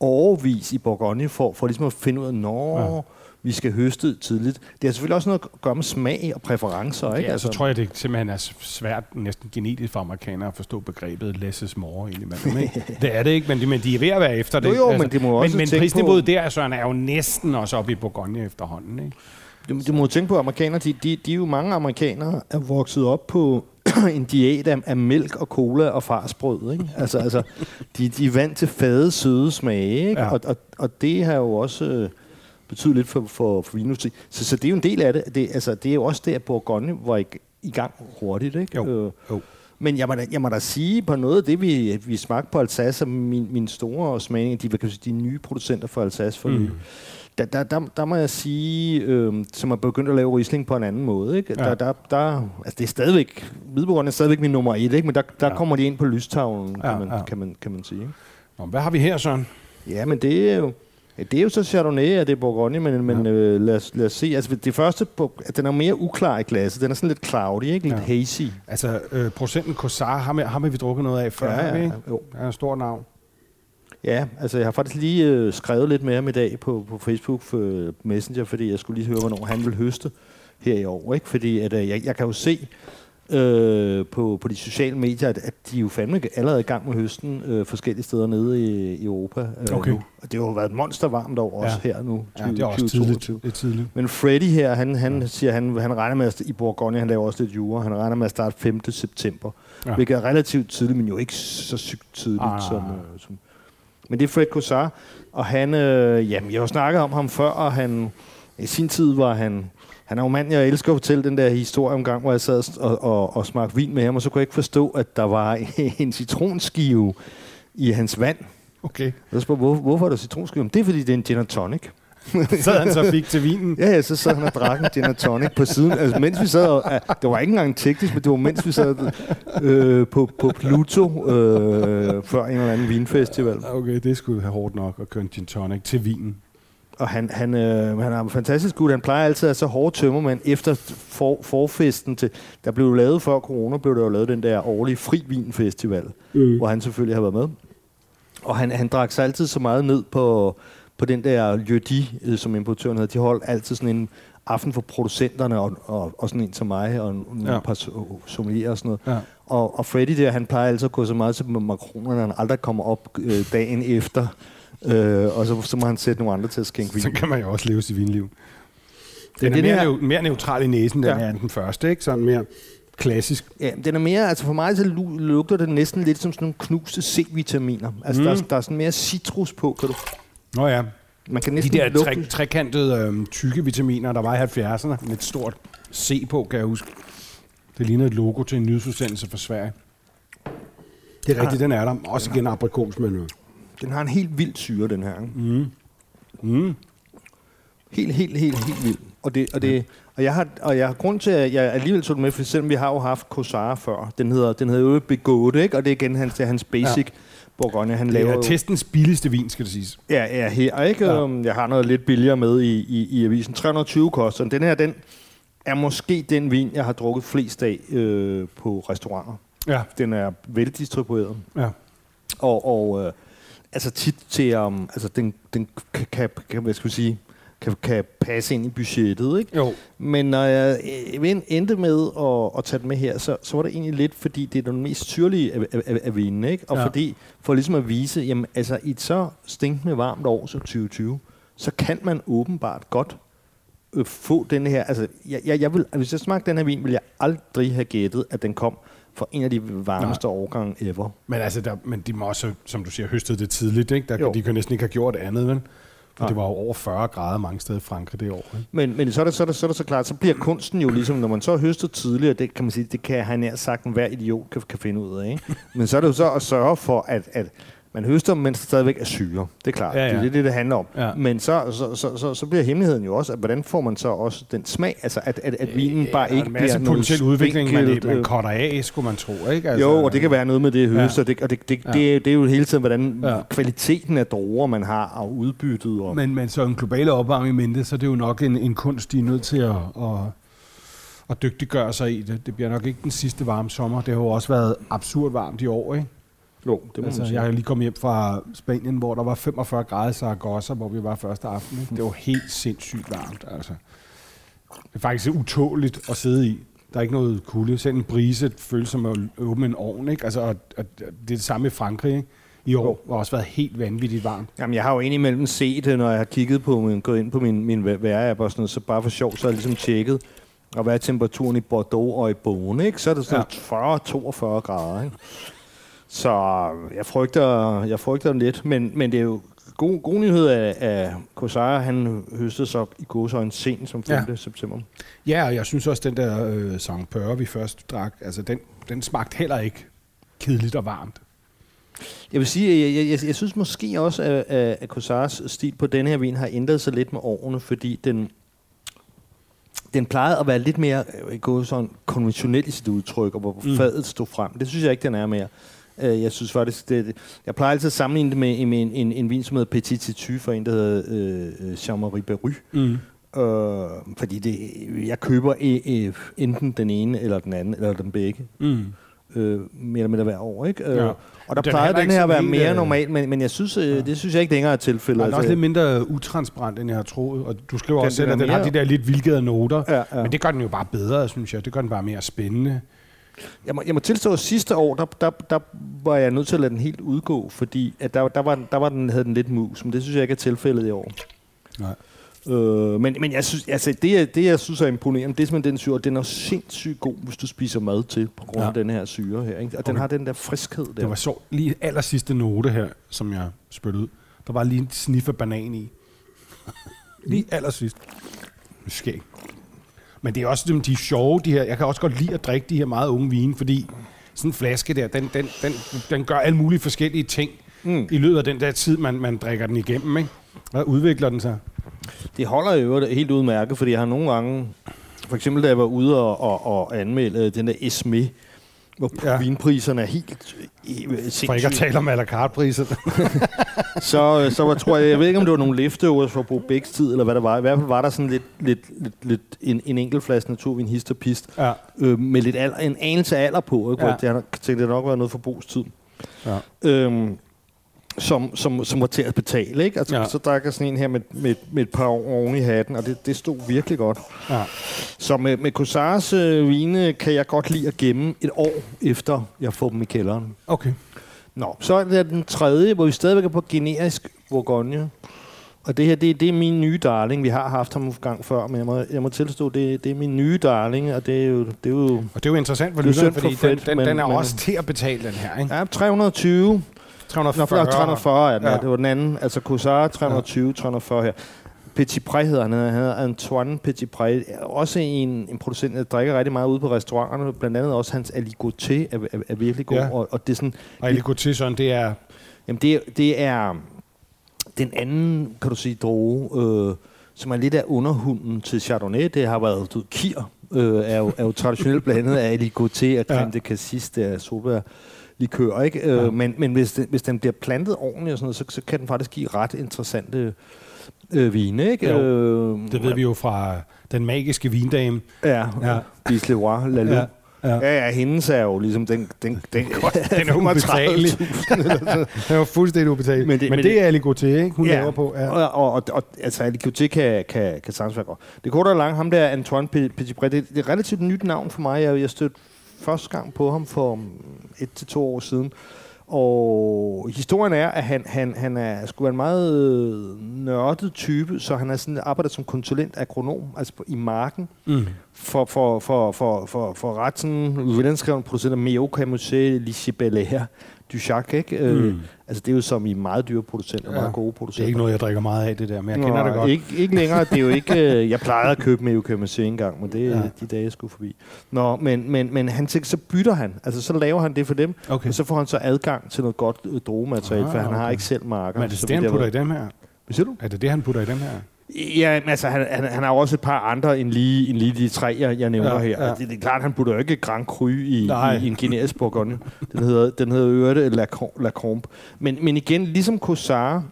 overvis i Bourgogne for, for ligesom at finde ud af, når Ja. Vi skal høste tidligt. Det har selvfølgelig også noget at gøre med smag og præferencer. Ikke? Ja, så tror jeg, det simpelthen er svært, næsten genetisk for amerikanere at forstå begrebet less is more. Ikke? [laughs] det er det ikke, men de, men de er ved at være efter det. Jo, jo, men det må men, også men tænke prisniveauet på- der, Søren, er jo næsten også oppe i Bourgogne efterhånden. Ikke? Du, du må tænke på, at amerikanere, de, de, de er jo mange amerikanere, er vokset op på [clears throat] en diæt af, af mælk og cola og farsbrød. Ikke? Altså, altså, de, de er vant til fade, søde smage, ikke? Ja. Ja. Og, og, og det har jo også betydet lidt for, for, for vinindustri. Så, så det er jo en del af det. det altså, det er jo også det, at Bourgogne var i, i gang hurtigt. Ikke? Jo. Øh, Jo. men jeg må, da, jeg må da sige på noget af det, vi, vi smagte på Alsace, min, min store smagning, de, hvad kan sige, de nye producenter for Alsace for Mm. mm. der, der, der, der må jeg sige, øh, som er begyndt at lave Riesling på en anden måde. Ikke? Ja. Der, der, der, altså det er stadigvæk, Hvidborgerne er stadigvæk min nummer et, ikke? men der, der Ja. kommer de ind på lystavlen, kan, Ja, man, ja. kan, man, kan man sige. Nå, hvad har vi her, Søren? Ja, men det er jo, det er jo så Chardonnay, at det er Bourgogne, men, men Ja. øh, lad, os, lad os se. Altså, det første, den er mere uklar i glasset. Den er sådan lidt cloudy, ikke? lidt Ja. hazy. Altså, øh, procenten Cossar, ham, ham har vi drukket noget af før, Ja, ja, ikke? jo. Han er en stor navn. Ja, altså jeg har faktisk lige øh, skrevet lidt med ham i dag på, på Facebook for Messenger, fordi jeg skulle lige høre, hvornår han vil høste her i år. Ikke? Fordi at, øh, jeg, jeg kan jo se, øh, på, på de sociale medier, at, at de jo fandme allerede er i gang med høsten øh, forskellige steder nede i, i Europa. Øh, Okay. nu. Og det har jo været monster varmt over os Ja. her nu. Ja, det er også tidligt. Det er tidligt. Men Freddy her, han, han siger, han, han regner med, at i Bourgogne, han laver også lidt jura, han regner med at starte 5. september. Ja. Ja. Hvilket er relativt tidligt, men jo ikke så sygt tidligt. Ah. Som, øh, som. Men det er Fred Cossar, og han, øh, jamen, jeg har jo snakket om ham før, og han, i sin tid var han, han er jo mand, jeg elsker at fortælle den der historie om gang, hvor jeg sad og, og, og smagte vin med ham, og så kunne jeg ikke forstå, at der var [laughs] en citronskive i hans vand. Okay. Jeg spurgte, hvor, hvorfor er der citronskive? "Jamen, Det er, fordi det er en gin and tonic. Så han så fik til vinen. [laughs] Ja, ja, så sad han og drak en gin and tonic på siden. Altså, mens vi sad, og, ja, det var ikke engang teknisk, men det var mens vi sad øh, på, på Pluto øh, før en eller anden vinfestival. Okay, det skulle have hårdt nok at køre en gin tonic til vinen. Og han, han, øh, han er en fantastisk gut. Han plejer altid at så hårde tømmermænd efter for, forfesten til... Der blev lavet før corona, blev der jo lavet den der årlige fri vinfestival, mm. hvor han selvfølgelig har været med. Og han, han drak sig altid så meget ned på, på den der Jødi, øh, som importøren havde. De holdt altid sådan en aften for producenterne, og, og, og sådan en til mig, og nogle Ja. par so- sommelier og sådan noget. Ja. Og, og Freddy der, han plejer altid at gå så meget til makronerne, at han aldrig kommer op øh, dagen efter. Øh, og så, så må han sætte nogle andre til at skænke vin. Så kan man jo også leve sit vinliv. Den Men er den mere, her- neu- mere neutral i næsen, den Ja. er end den første, ikke? Sådan mere klassisk. Ja, den er mere, altså for mig så lu- lugter det næsten lidt som sådan nogle knuste C-vitaminer. Altså mm. der, er, der er sådan mere citrus på, kan du. Nå ja, Man kan de næsten der lugte. tre, trekantede øhm, tykke vitaminer, der var i 70'erne, med et stort C på, kan jeg huske. Det ligner et logo til en nyhedsudsendelse fra Sverige. Det er rigtigt, den er der. Også igen aprikos med noget. Den har en helt vild syre, den her. ikke? Mm. Helt, helt, helt, helt vild. Og, det, og, det, og, jeg har, og jeg har grund til, at jeg alligevel tog den med, for selvom vi har jo haft Kosara før. Den hedder, den hedder jo Begået, ikke? Og det er igen hans, det er hans basic ja. Bourgogne. Han Det laver er jo- testens billigste vin, skal det siges. Ja, ja, her, ikke? Ja. Ja. Jeg har noget lidt billigere med i, i, i avisen. 320 koster den. Den her, den er måske den vin, jeg har drukket flest af øh, på restauranter. Ja, Den er veldistribueret. ja. Og, og øh, altså tit til, um, altså den, den kan, kan, kan, hvad skal vi sige, kan, kan passe ind i budgettet, ikke? Jo. Men når jeg øh, endte med at, at tage den med her, så, så var det egentlig lidt, fordi det er den mest syrlige af, af, af, vinene, ikke? Og ja. fordi, for ligesom at vise, jamen altså i et så stinkende varmt år som 2020, så kan man åbenbart godt øh, få den her, altså jeg, jeg, jeg vil, hvis jeg smagte den her vin, ville jeg aldrig have gættet, at den kom fra en af de varmeste årgange ever. Men, altså, der, men de må også, som du siger, høstet det tidligt. Ikke? Der, Jo. de kan næsten ikke have gjort andet, vel? For Nej. det var jo over 40 grader mange steder i Frankrig det år. Ikke? Men, men så, er det, så, er det, så er det så klart, så bliver kunsten jo ligesom, når man så har høstet tidligere, det kan man sige, det kan han nær sagt, hver idiot kan, kan finde ud af. Ikke? [laughs] Men så er det jo så at sørge for, at, at man høster, der stadigvæk er syre. Det er klart. Ja, ja. Det er det, det handler om. Ja. Men så, så, så, så, så bliver hemmeligheden jo også, at hvordan får man så også den smag? Altså, at, at, at vinen bare er ikke bliver noget potentiel udvikling, man, man øh, cutter af, skulle man tro. Ikke? Altså, jo, og det kan være noget med det høst, Ja. og, det, og det, det, Ja. det, det er jo hele tiden, hvordan Ja. kvaliteten af druer, man har, og udbyttet. Og, Men, men så en global opvarmning i mente, så er det jo nok en, en kunst, de er nødt til at, at, at dygtiggøre sig i. Det, det bliver nok ikke den sidste varme sommer. Det har jo også været absurd varmt i år, ikke? Jo, det må Altså, man sige. jeg er lige kommet hjem fra Spanien, hvor der var 45 grader i Zaragoza, hvor vi var første aften. Ikke? Det var helt sindssygt varmt, altså. Det er faktisk utåligt at sidde i. Der er ikke noget kulde. Selv en brise føles som at åbne en ovn, ikke? Altså, og, og det er det samme i Frankrig, ikke? I år har også været helt vanvittigt varmt. Jamen, jeg har jo indimellem set det, når jeg har kigget på, min, gået ind på min, min vejr-app og sådan noget, så bare for sjov, så har jeg ligesom tjekket, og hvad er temperaturen i Bordeaux og i Beaune, ikke? Så er det sådan ja. 40-42 grader, ikke? Så jeg frygter, jeg frygter lidt, men, men det er jo god, god nyhed af, af Kosara, han høstede så i godsøjne sent som 5. Ja. September. Ja, og jeg synes også, den der øh, Sankt Pøre, vi først drak, altså den, den smagte heller ikke kedeligt og varmt. Jeg vil sige, jeg, jeg, jeg, jeg synes måske også, at, at, Kosaras stil på denne her vin har ændret sig lidt med årene, fordi den, den plejede at være lidt mere øh, gå sådan konventionel i sit udtryk, og hvor mm. fadet stod frem. Det synes jeg ikke, den er mere. Øh, Jeg synes faktisk, det, det- jeg plejer altid at sammenligne det med, med en, en, en vin, som hedder Petit Titu, for en, der hedder øh, Jean-Marie Beru. Mm. Øh, fordi det, jeg køber øh, øh, enten den ene, eller den anden, eller den begge. Mm. Øh, mere eller mindre hver år, ikke? Øh, Ja. Og der Den er plejer den her at være mere øh, normal, men, men jeg synes, øh, det synes jeg ikke længere er tilfældet. Den er også lidt mindre utransparent, end jeg har troet. Og du skriver Den- også selv, den at den har mere- de der lidt vildgade noter. Ja, ja. Men det gør den jo bare bedre, synes jeg. Det gør den bare mere spændende. Jeg må, jeg må tilstå, at sidste år, der, der, der var jeg nødt til at lade den helt udgå, fordi at der, der, var, der var den, havde den lidt mus, men det synes jeg ikke er tilfældet i år. Nej. Øh, men, men jeg synes, altså, det, jeg- det, jeg synes er imponerende, det er simpelthen den syre, den er sindssygt god, hvis du spiser mad til, på grund af Ja. den her syre her. Ikke? Og den Okay. har den der friskhed der. Det var sjovt. Lige aller sidste note her, som jeg spyttede ud. Der var lige en snif af banan i. lige aller sidst. Skæg. Men det er også dem, de er sjove, de her. Jeg kan også godt lide at drikke de her meget unge vine, fordi sådan en flaske der, den, den, den, den gør alle mulige forskellige ting mm. i løbet af den der tid, man, man drikker den igennem. Ikke? Hvad udvikler den sig? Det holder jo helt udmærket, fordi jeg har nogle gange, for eksempel da jeg var ude og, og, og anmelde den der Esme, hvor Ja. vinpriserne er helt øh, For ikke at tale om à la carte [laughs] så, øh, så var, tror jeg, jeg ved ikke, om det var nogle leftovers fra Bo Bæks tid, eller hvad det var. I hvert fald var der sådan lidt, lidt, lidt, lidt en, en enkelt flaske naturvin hist og pist, ja. øh, med lidt alder, en anelse alder på. Ikke? Ja. Nok- tænkte, det nok været noget for Bo's tid. Ja. Øhm, som, som, som var til at betale. Ikke? Altså, Ja. Så drak jeg sådan en her med, med, med et par år oven i hatten, og det, det stod virkelig godt. ja. Så med, med Corsars øh, vine kan jeg godt lide at gemme et år efter, jeg får dem i kælderen. Okay. Nå, så er det den tredje, hvor vi stadigvæk er på generisk Bourgogne. Og det her, det, det er min nye darling. Vi har haft ham en gang før, men jeg må, jeg må tilstå, det, det er min nye darling, og det er jo... Det er jo Og det er jo interessant for Det er lytteren, synd for fordi den, Fred, den, men- den er men- også til at betale, den her. Ikke? ja, 320. Nå, 340. 340 er den, Ja. ja. Det var den anden. Altså Corsar 320, 340 her. Petit Pré hedder han. Han hedder Antoine Petit Pré. Også en, en producent, der drikker rigtig meget ude på restauranterne. Blandt andet også hans Aligoté er, er, er virkelig god. Ja. Ja. Og, og det er sådan... Og Eliko til sådan, det er... Jamen, det, det er den anden, kan du sige, droge, øh, som er lidt af underhunden til Chardonnay. Det har været, du kir, øh, er, jo, er jo traditionelt blandet af Aligoté og Ja. creme de cassis, der er soba likør, ikke? Øh, Ja. Men, men hvis, den, hvis den bliver plantet ordentligt og sådan noget, så, så kan den faktisk give ret interessante øh, vine, ikke? Jo. Øh, Det ved vi jo fra den magiske vindame. Ja, Ja. Bisleroy, Lalou. Ja, Ja. ja. Ja, hendes er jo ligesom den... den, den, [laughs] Den er ubetalelig. 35.000 [laughs] Den var fuldstændig ubetalt. Men det, men det det- er til, ikke? Hun Ja. laver på. Ja. Og, og, og, og altså, Alicoté kan, kan, kan sagtens være godt. Det korte og lange, ham der Antoine Pe- Petitpré, det, det er et relativt nyt navn for mig. Jeg, jeg stødte første gang på ham for et til to år siden. Og historien er, at han, han, han er, skulle være en meget nørdet type, så han er sådan arbejdet som konsulent agronom, altså i marken, Mm. for, for, for, for, for, for ret sådan velanskrevet producent af Meo Camusé, Licie Belair, Duchac, ikke? Mm. Øh, Mm. altså det er jo som i meget dyre producenter, Ja. meget gode Det producenter. er ikke noget, jeg drikker meget af, det der, men jeg kender Nå, det godt. Ikke, ikke længere. Det er jo [laughs] ikke... øh, jeg plejede at købe med Eukamasé en gang, men det er Ja. de dage, jeg skulle forbi. Nå, men, men, men han tænkte, så bytter han. Altså, så laver han det for dem, Okay. og så får han så adgang til noget godt øh, drogemateriale, Ah, for han har ikke selv marker. Men er det det, han putter i dem her? Hvad siger du? Er det det, han putter i dem her? Ja, altså, han, han, han har også et par andre end lige, end lige de tre, jeg, jeg nævner Ja, her. ja. Ja. Det, det er klart, han putter jo ikke Grand Cru i, Nej. i, i en generisk bourgogne. Den hedder, den hedder Ørte La, Crom- La Combe. Men, men igen, ligesom Cossard,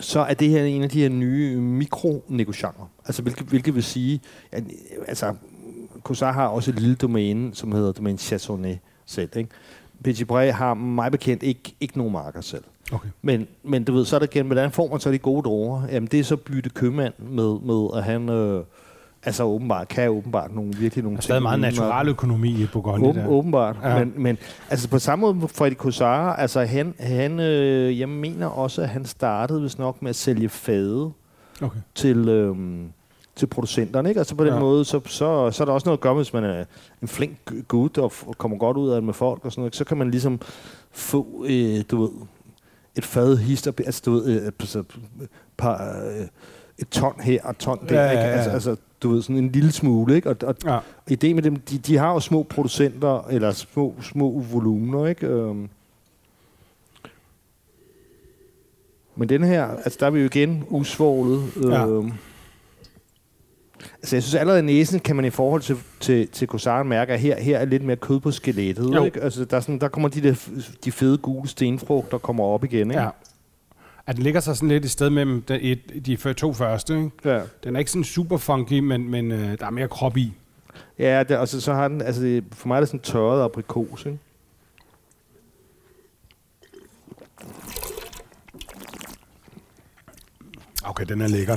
så er det her en af de her nye mikronegocianter. Altså, hvilket, hvilket vil sige, at, altså, Cossard har også et lille domæne, som hedder domæne Chardonnay selv, ikke? Petit har mig bekendt ikke, ikke nogen marker selv. Okay. Men, men du ved, så er det igen, hvordan får man så de gode droger? Jamen, det er så bytte købmand med, med at han øh, altså åbenbart, kan åbenbart nogle, virkelig nogle Der er stadig meget uden at- natural økonomi i Bourgogne. Åben, der. åbenbart. Ja. Men, men altså på samme måde med Freddy Cossara, altså han, han øh, jeg mener også, at han startede vist nok med at sælge fade Okay. til, øh, til producenterne. Ikke? Altså på den Ja. måde, så, så, så er der også noget at gøre, hvis man er en flink gut og, og kommer godt ud af det med folk og sådan noget. Så kan man ligesom få, øh, du ved, et fad hister, altså du ved, øh, altså, par, øh, et ton her og et ton der. Ja, ja, Ikke? ja. Altså, altså, du ved, sådan en lille smule, ikke? Og, og Ja. ideen med dem, de, de har jo små producenter, eller små, små volumener, ikke? Øhm. Men den her, altså der er vi jo igen usvålet. Ja. Altså jeg synes allerede i næsen kan man i forhold til, til, til Corsaren mærke, at her, her er lidt mere kød på skelettet. Jo. Ikke? Altså der, er sådan, der kommer de der de fede gule stenfrugt, der kommer op igen. Ikke? ja. At den ligger sig sådan lidt i sted mellem de, de to første. Ikke? ja. Den er ikke sådan super funky, men, men øh, der er mere krop i. Ja, det, altså, så har den, altså, for mig er det sådan tørret aprikos, ikke? Okay, den er lækker.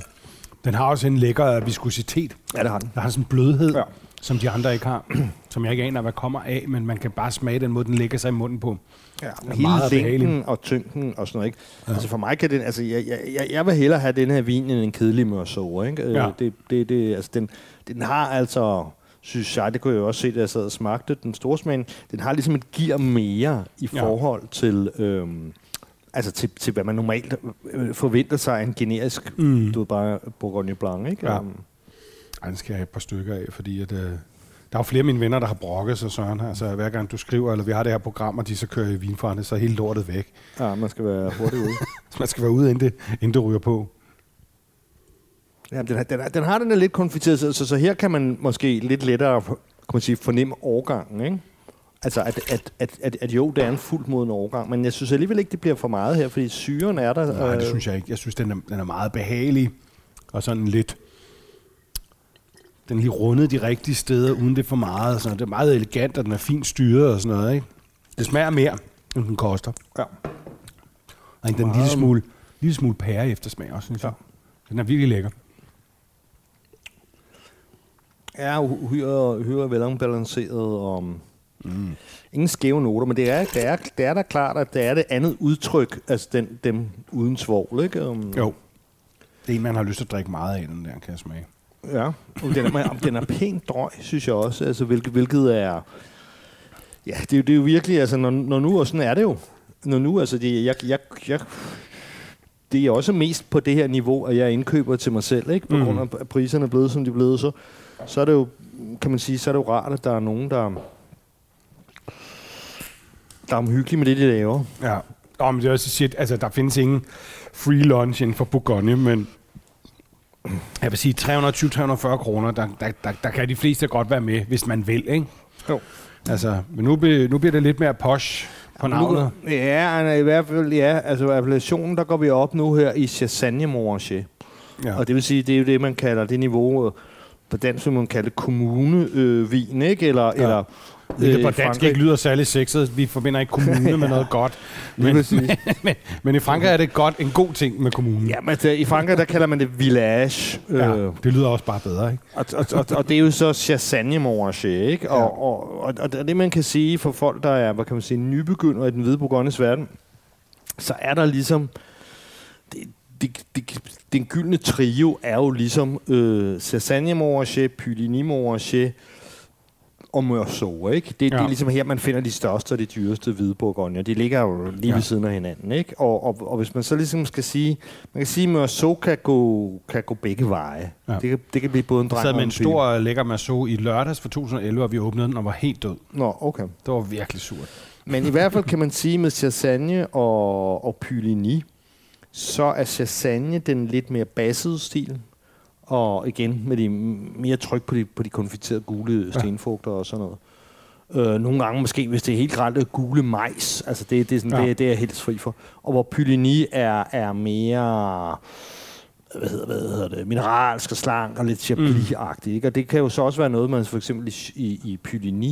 Den har også en lækker viskositet. Ja, det har den. Der har sådan en blødhed. Ja. som de andre ikke har. [clears throat] som jeg ikke aner, hvad kommer af, men man kan bare smage den måde, den lægger sig i munden på. Ja, er hele meget behagelig. længden og tyngden og sådan noget. Ikke? Ja. Altså for mig kan den, altså jeg, jeg, jeg, jeg vil hellere have den her vin end en kedelig mørso, ikke? Øh, Ja. Det, det, det, altså den, den har altså, synes jeg, det kunne jeg jo også se, da jeg sad og smagte den store smagen, den har ligesom et gear mere i Ja. forhold til, øhm, altså til, til, hvad man normalt øh, forventer sig af en generisk, Mm. du ved bare Bourgogne Blanc, ikke? Ja. Øhm, Ej, den skal jeg have et par stykker af, fordi at, øh, der er jo flere af mine venner, der har brokket sig, Søren. Altså, hver gang du skriver, eller vi har det her program, og de så kører i vinforhandling, så er hele lortet væk. ja, man skal være hurtigt ude. [laughs] Man skal være ude, inden det, inden det ryger på. Ja, den, har- den, den har den er lidt konfiteret, så, så, her kan man måske lidt lettere kan man sige, fornemme årgangen, ikke? Altså, at, at, at, at, at jo, det er en fuldt moden årgang, men jeg synes alligevel ikke, det bliver for meget her, fordi syren er der. Nej, det synes jeg ikke. Jeg synes, den er, den er meget behagelig, og sådan lidt... Den er lige rundet de rigtige steder, uden det er for meget. og Sådan. Det er meget elegant, og den er fint styret og sådan noget. Ikke? Det smager mere, end den koster. Ja. Og den er en lille smule, lille smule pære eftersmag også, synes jeg. Den er virkelig lækker. er uhyre, uhyre velbalanceret og mm. ingen skæve noter, men det er, det, er, det er da klart, at det er det andet udtryk, altså den, dem uden svovl, ikke? Um, Jo. Det er en, man har lyst til at drikke meget af, den der, kan jeg smage. Ja, og den er, den er pænt drøg, synes jeg også, altså, hvilket, hvilket er... Ja, det er, jo, det er jo virkelig, altså, når, når nu, og sådan er det jo, når nu, altså, det, jeg, jeg, jeg, det er også mest på det her niveau, at jeg indkøber til mig selv, ikke? På mm. grund af, at priserne er blevet, som de er blevet, så, så er det jo, kan man sige, så er det jo rart, at der er nogen, der, der er omhyggelige med det, de laver. Ja. Nå, men det er også shit. Altså, der findes ingen free lunch inden for Bourgogne, men jeg vil sige 320-340 kroner, der, der, der, der, kan de fleste godt være med, hvis man vil, ikke? Jo. Altså, men nu, be, nu bliver det lidt mere posh på navnet. Nu, ja, i hvert fald, ja, altså appellationen, der går vi op nu her i Chassagne Montrachet. Ja. Og det vil sige, det er jo det, man kalder det niveau, øh, på dansk vil man kalde kommunevin, øh, ikke? Eller, ja. eller Hvilket på i dansk Frankrig- ikke lyder særlig sexet. Vi forbinder ikke kommune [laughs] med noget godt. Men, [laughs] men, men, men i Frankrig er det godt en god ting med kommunen. Ja, men altså, i Frankrig, der kalder man det village. Ja, Øh, det lyder også bare bedre, ikke? og, og, og, og, det er jo så Chassagne Montrachet, ikke? Og, Ja. og, og, og, det, man kan sige for folk, der er, hvad kan man sige, nybegynder i den hvide Bourgognes verden, så er der ligesom... Det, det, det, den gyldne trio er jo ligesom øh, Chassagne Montrachet, Puligny Montrachet og Meursault, ikke? Det, ja. det er ligesom her, man finder de største og de dyreste hvide bourgogner. De ligger jo lige ja. Ved siden af hinanden, ikke? Og, og, og hvis man så ligesom skal sige... Man kan sige, at Meursault kan gå, kan gå begge veje. Ja. Det, kan, det kan blive både en dreng og med en en pige. stor øh, lækker masso i lørdags for 2011, og vi åbnede den og var helt død. Nå, okay. Det var virkelig surt. Men i hvert fald kan man sige med Chassagne og, og Puligny, så er Chassagne den lidt mere bassede stil. Og igen med de mere tryk på de, på de konfiterede gule stenfrugter og sådan noget. Øh, nogle gange måske, hvis det er helt grelt, gule majs. Altså det, det, er sådan, Ja. ja. det, det er jeg helt fri for. Og hvor Puligny er, er mere hvad hedder, hvad hedder det, mineralsk og slank og lidt chablis-agtig. Ikke? Og det kan jo så også være noget, man for eksempel i, i, Puligny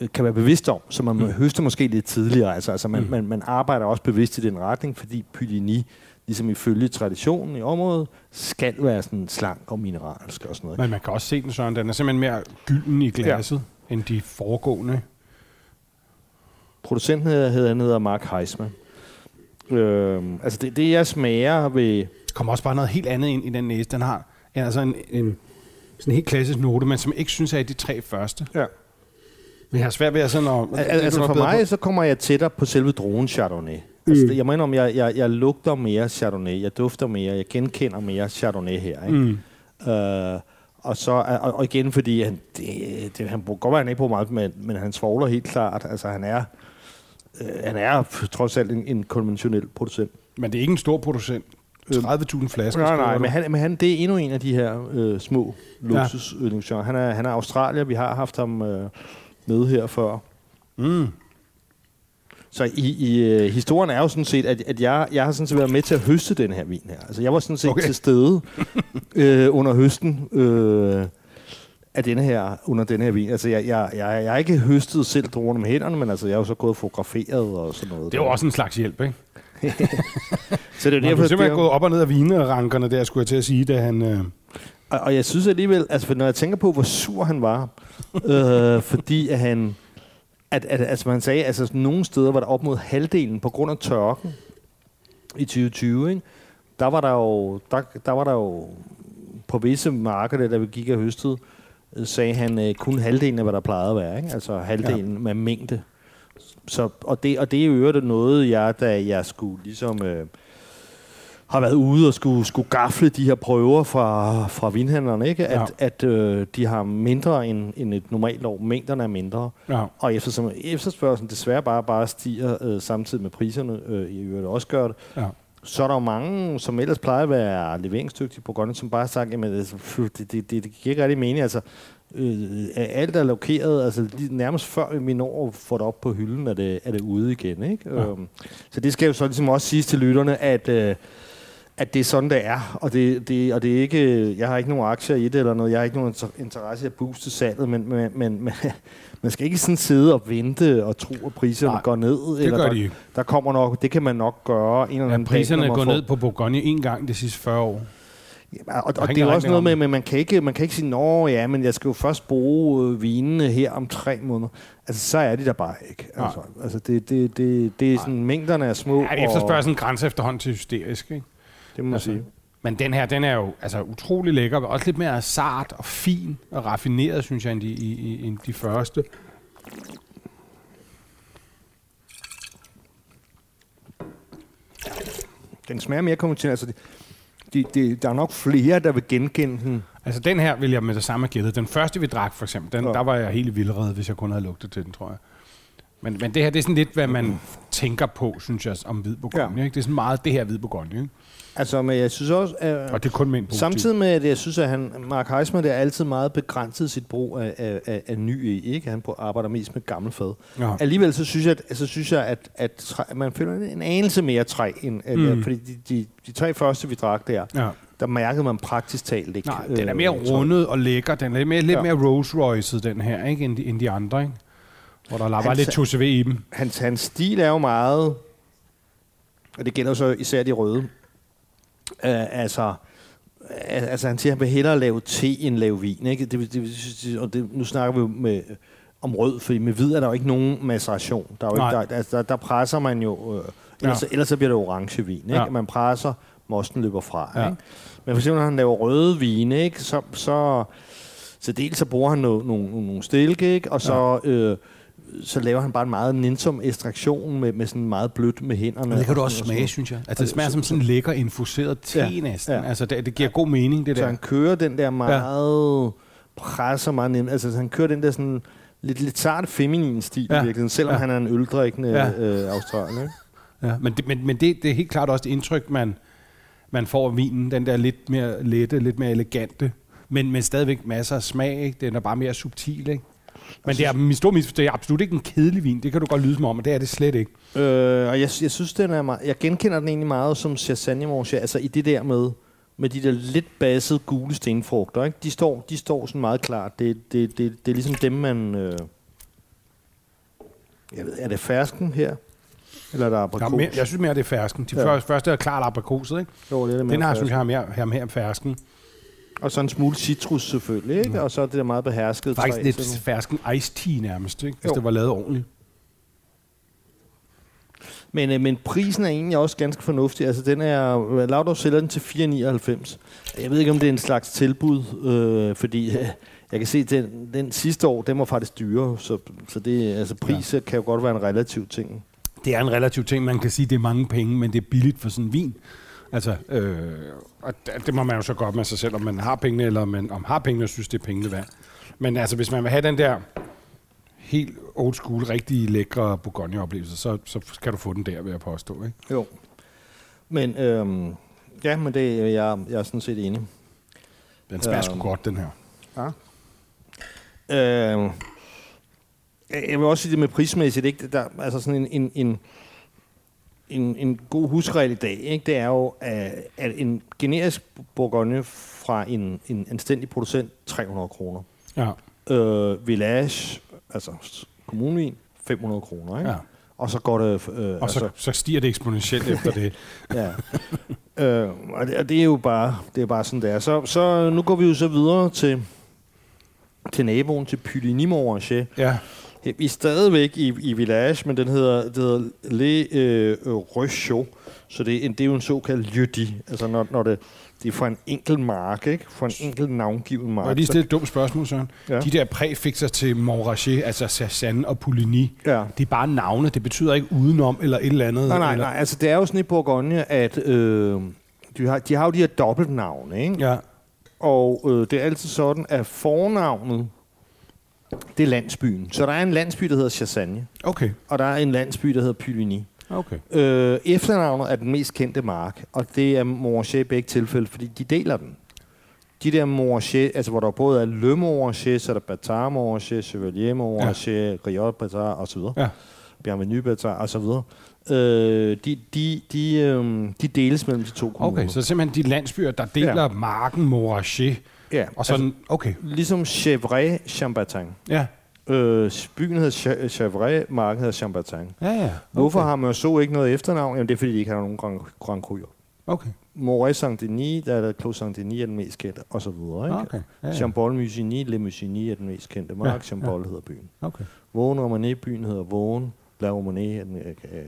øh, kan være bevidst om, så man mm. høster måske lidt tidligere. Altså, altså man, mm. man, man arbejder også bevidst i den retning, fordi Puligny, ligesom ifølge traditionen i området, skal være sådan slank og mineralsk og sådan noget. Men man kan også se den, Søren. Den er simpelthen mere gylden i glasset, ja. end de foregående. Producenten hedder, hedder, hedder Mark Heisman. Øhm, altså det, det, jeg smager ved... Der kommer også bare noget helt andet ind i den næse. Den har altså en, en sådan en helt klassisk note, men som jeg ikke synes er i de tre første. Ja. Men jeg har svært ved at sådan at... Al- altså for mig, så kommer jeg tættere på selve drogen Chardonnay. Mm. Altså, det, jeg mener, om jeg, jeg, jeg lugter mere Chardonnay, jeg dufter mere, jeg genkender mere Chardonnay her. Ikke? Mm. Øh, og så og, og igen, fordi han, det, det, han bruger godt være, han ikke på meget, men, men han svogler helt klart. Altså, han er, øh, han er trods alt en, en konventionel producent. Men det er ikke en stor producent. 30.000 flasker. Nej, nej, men han, men han, det er endnu en af de her øh, små luksusydningsgenre. Han er, han er australier, vi har haft ham øh, med her før. Mm. Så i, i øh, historien er jo sådan set, at, at jeg, jeg har sådan set været med til at høste den her vin her. Altså jeg var sådan set Okay. til stede øh, under høsten øh, af denne her, under denne her vin. Altså jeg, jeg, jeg, jeg har ikke høstet selv druerne med hænderne, men altså jeg har jo så gået og fotograferet og sådan noget. Det er jo også en slags hjælp, ikke? [laughs] så det er Man derfor, er simpelthen det gået op og ned af vinerankerne der, skulle jeg til at sige, da han... Øh, Og, og jeg synes alligevel, altså for når jeg tænker på, hvor sur han var, øh, fordi at han, at, at, altså man sagde, altså nogle steder var der op mod halvdelen på grund af tørken i 2020, ikke? Der var der jo, der, der var der jo på visse markeder, der vi gik af høstet, øh, sagde han øh, kun halvdelen af, hvad der plejede at være, ikke? Altså halvdelen ja. med mængde. Så, og, det, og det er jo øvrigt noget, jeg, da jeg skulle ligesom... Øh, har været ude og skulle, skulle gafle de her prøver fra, fra vinhandlerne, ikke? At, ja. at øh, de har mindre end, end et normalt år. Mængderne er mindre. Ja. Og eftersom efterspørgselen desværre bare, bare stiger øh, samtidig med priserne, øh, i øvrigt også gør det, ja. så er der jo mange, som ellers plejer at være leveringsdygtige på grønne, som bare har sagt, at det, det, det, det giver ikke rigtig mening. Altså, øh, alt er lokeret, altså nærmest før vi når at få det op på hylden, er det, er det ude igen. Ikke? Ja. Øhm, så det skal jo så ligesom også siges til lytterne, at øh, at det er sådan, det er. Og det, det, og det er ikke, jeg har ikke nogen aktier i det eller noget. Jeg har ikke nogen interesse i at booste salget, men, men, men, men [laughs] man skal ikke sådan sidde og vente og tro, at priserne Nej, går ned. det eller gør der, de Der kommer nok, det kan man nok gøre en eller anden ja, priserne går ned på Bourgogne en gang de sidste 40 år. Ja, og, og det er også noget med, at man kan ikke, man kan ikke sige, nå ja, men jeg skal jo først bruge øh, vinene her om tre måneder. Altså, så er de der bare ikke. Altså, altså det, det, det, det er sådan, mængderne er små. Ja, efterspørgselen grænse efterhånden til hysterisk, ikke? Det må altså, man sige. Men den her, den er jo altså, utrolig lækker. Også lidt mere sart og fin og raffineret, synes jeg, end de, i, i, end de første. Den smager mere konventionelt. Altså, det, de, de, der er nok flere, der vil genkende den. Altså den her vil jeg med det samme have Den første, vi drak for eksempel, den, ja. der var jeg helt vildred, hvis jeg kun havde lugtet til den, tror jeg. Men, men det her, det er sådan lidt, hvad man tænker på, synes jeg, om hvid Bourgogne. Ja. Ikke? Det er sådan meget det her hvid Bourgogne. Ikke? Altså, men jeg synes også... At, og det er kun med Samtidig med, at jeg synes, at han, Mark Heisman, det er altid meget begrænset sit brug af, af, af, af ny e, ikke? Han arbejder mest med gammel fad. Ja. Alligevel så synes jeg, at, så synes jeg, at, at træ, man føler en anelse mere træ, end, mm. at, fordi de, de, de tre første, vi drak der, ja. der mærkede man praktisk talt ikke. Nej, den er mere øh, rundet og lækker. Den er lidt mere, lidt ja. mere Rolls Royce'et, den her, ikke? End, de, end de andre, ikke? Hvor der var lidt tusse i dem. Hans, hans stil er jo meget... Og det gælder så især de røde Øh, altså, altså, han siger, at han vil hellere lave te end lave vin. Ikke? Det, det, og det, nu snakker vi med, om rød, fordi med hvid er der jo ikke nogen maceration. Der, er jo ikke, der, altså, der, der presser man jo... Øh, ellers, ja. ellers så bliver det orange vin. Ikke? Ja. Man presser, mosten løber fra. Ja. Ikke? Men for eksempel, når han laver røde vine, ikke? Så, så, så dels så bruger han nogle, nogle, nogle stilke, ikke? og så... Ja. Øh, så laver han bare en meget nænsom ekstraktion med, med sådan meget blødt med hænderne. Men det kan du også smage, synes jeg. Altså, det smager som sådan en lækker infuseret te ja, næsten. Ja. Altså, det, det giver god mening, det så der. Så han kører den der meget... Ja. presser meget nemt. Altså, han kører den der sådan lidt, lidt sart feminin stil ja. virkelig, selvom ja. han er en øldrikkende ja. øh, australier. Ja, men, det, men, men det, det er helt klart også det indtryk, man, man får af vinen. Den der lidt mere lette, lidt mere elegante, men, men stadigvæk masser af smag. Ikke? Den er bare mere subtil, ikke? Men det er, min store misforståelse, det er absolut ikke en kedelig vin. Det kan du godt lyde som om, og det er det slet ikke. Øh, og jeg, jeg synes, den er meget, jeg genkender den egentlig meget som Chassagne Monche, altså i det der med, med de der lidt bassede gule stenfrugter. Ikke? De, står, de står sådan meget klart. Det, det, det, det er ligesom dem, man... Øh, jeg ved, er det fersken her? Eller er der aprikos? Ja, mere, jeg synes mere, det er fersken. De ja. første, første er klart aprikoset, ikke? Jo, det er det Den har, synes jeg, har mere, har mere fersken. Og så en smule citrus selvfølgelig, ikke? Mm. Og så er det der meget behersket Faktisk træ. lidt fersken ice tea nærmest, ikke? Hvis jo. det var lavet ordentligt. Men, øh, men prisen er egentlig også ganske fornuftig. Altså, den er... Laudrup sælger den til 4,99. Jeg ved ikke, om det er en slags tilbud, øh, fordi øh, [laughs] jeg kan se, at den, den sidste år, den var faktisk dyre. Så, så det, altså, pris ja. kan jo godt være en relativ ting. Det er en relativ ting. Man kan sige, at det er mange penge, men det er billigt for sådan en vin. Altså, øh, og det må man jo så godt med sig selv, om man har pengene, eller om man om har pengene og synes, det er pengene værd. Men altså, hvis man vil have den der helt old school, rigtig lækre Bourgogne-oplevelse, så, så kan du få den der, ved at påstå, ikke? Jo. Men, øhm, ja, men det, jeg, jeg er sådan set enig. Den smager øhm, sgu godt, den her. Ja. Øhm, jeg vil også sige det med prismæssigt, ikke? Der, altså sådan en, en, en en, en god husregel i dag, ikke? det er jo, at, at en generisk Bourgogne fra en, en anstændig producent, 300 kroner. Ja. Øh, Village, altså kommunvin, 500 kroner. Ikke? Ja. og så går det... Øh, Og så, så stiger det eksponentielt efter det. [laughs] Ja. øh, og, det, og det er jo bare, det er bare sådan, det er. Så, så nu går vi jo så videre til, til naboen, til Pylinimorche. Ja. Vi er stadigvæk i, i Village, men den hedder, det hedder Le øh, Røsjo. Så det er, en, det er jo en såkaldt lydi. Altså når, når det, det er for en enkelt mark, ikke? For en enkelt navngiven mark. Og lige stille et dumt spørgsmål, Søren. Ja. De der præfixer til Montrachet, altså Cézanne og Pouligny, Ja. det er bare navne. Det betyder ikke udenom eller et eller andet. Nej, nej, eller, nej. Altså, det er jo sådan i Bourgogne, at øh, de, har, de har jo de her dobbeltnavne, ikke? Ja. Og øh, det er altid sådan, at fornavnet, det er landsbyen. Så der er en landsby, der hedder Chassagne, Okay. og der er en landsby, der hedder Pyligny. Okay. Øh, efternavnet er den mest kendte mark, og det er Morachet i begge tilfælde, fordi de deler den. De der Morachet, altså hvor der både er Le Morachet, så er der Batard Morachet, Chevalier Morachet, ja. Riot Batard osv. Ja. Bienvenue Batard osv. Øh, de, de, de, øh, de deles mellem de to kommuner. Okay, så simpelthen de landsbyer, der deler Ja. marken Morachet. Ja, Og sådan, altså, okay. Ligesom Chevray Chambertin. Ja. Øh, byen hedder Chavray, marken hedder Chambertin. Ja, ja. Okay. Hvorfor har man så ikke noget efternavn? Jamen, det er, fordi de ikke har nogen Grand, Grand Cru. Okay. Moret Saint-Denis, der er der Clos Saint-Denis er den mest kendte, og så videre. Ikke? Okay. Ja, ja. Jean-Paul Musigny, Le Musigny er den mest kendte. Mark Ja, Jean-Paul hedder byen. Okay. Vågen Romané, byen hedder Vågen. La Romané er den... Øh, øh,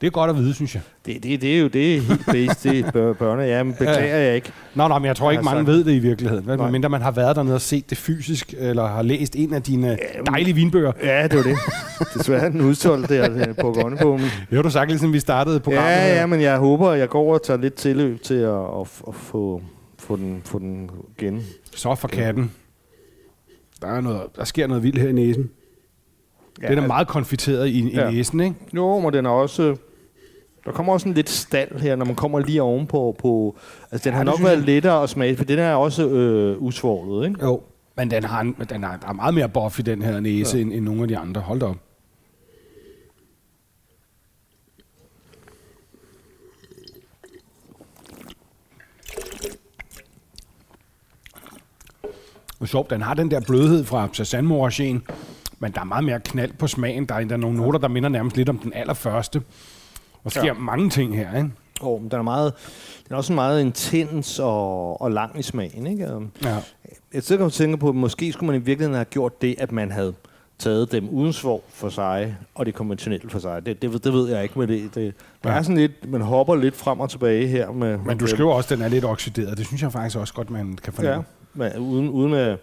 Det er godt at vide, synes jeg. det, det, det, er jo det helt bedst, det bør- børne. Ja, men beklager jeg ikke. Nå, nej, men jeg tror ikke, Altså- mange ved det i virkeligheden. Vel? Nej. Medmindre man har været dernede og set det fysisk, eller har læst en af dine dejlige vinbøger. Ja, det var det. Desværre den udsolgt der på Grønnebogen. Det har du sagt, ligesom vi startede programmet. Ja, ja, men jeg håber, jeg går og tager lidt tilløb til at, at, at få, få, den, få den igen. Så for katten. Der, er noget, der sker noget vildt her i næsen. Ja, den er meget konfiteret i, i Ja. næsen, ikke? Jo, men den er også... Der kommer også en lidt stald her, når man kommer lige ovenpå. På, altså, den Ja, har nok været jeg. lettere at smage, for den er også øh, usvoglet, ikke? Jo. Men den har, en, den er, der er meget mere boff i den her næse, ja. end, end nogle af de andre. Hold da op. Og sjovt, den har den der blødhed fra Sasan Morachen, men der er meget mere knald på smagen. Der er endda nogle noter, der minder nærmest lidt om den allerførste. Og sker Ja. mange ting her, ikke? Men den er, meget, den er også meget intens og, og lang i smagen, ikke? Um, Ja. Jeg sidder og tænker på, at måske skulle man i virkeligheden have gjort det, at man havde taget dem uden svog for sig, og det konventionelle for sig. Det, det, ved- det ved jeg ikke, men det, det ja. Ja. er sådan lidt, man hopper lidt frem og tilbage her. Med, Men du skriver også, at den er lidt oxideret. Det synes jeg faktisk også godt, man kan fornemme. Ja, men uden, uden at...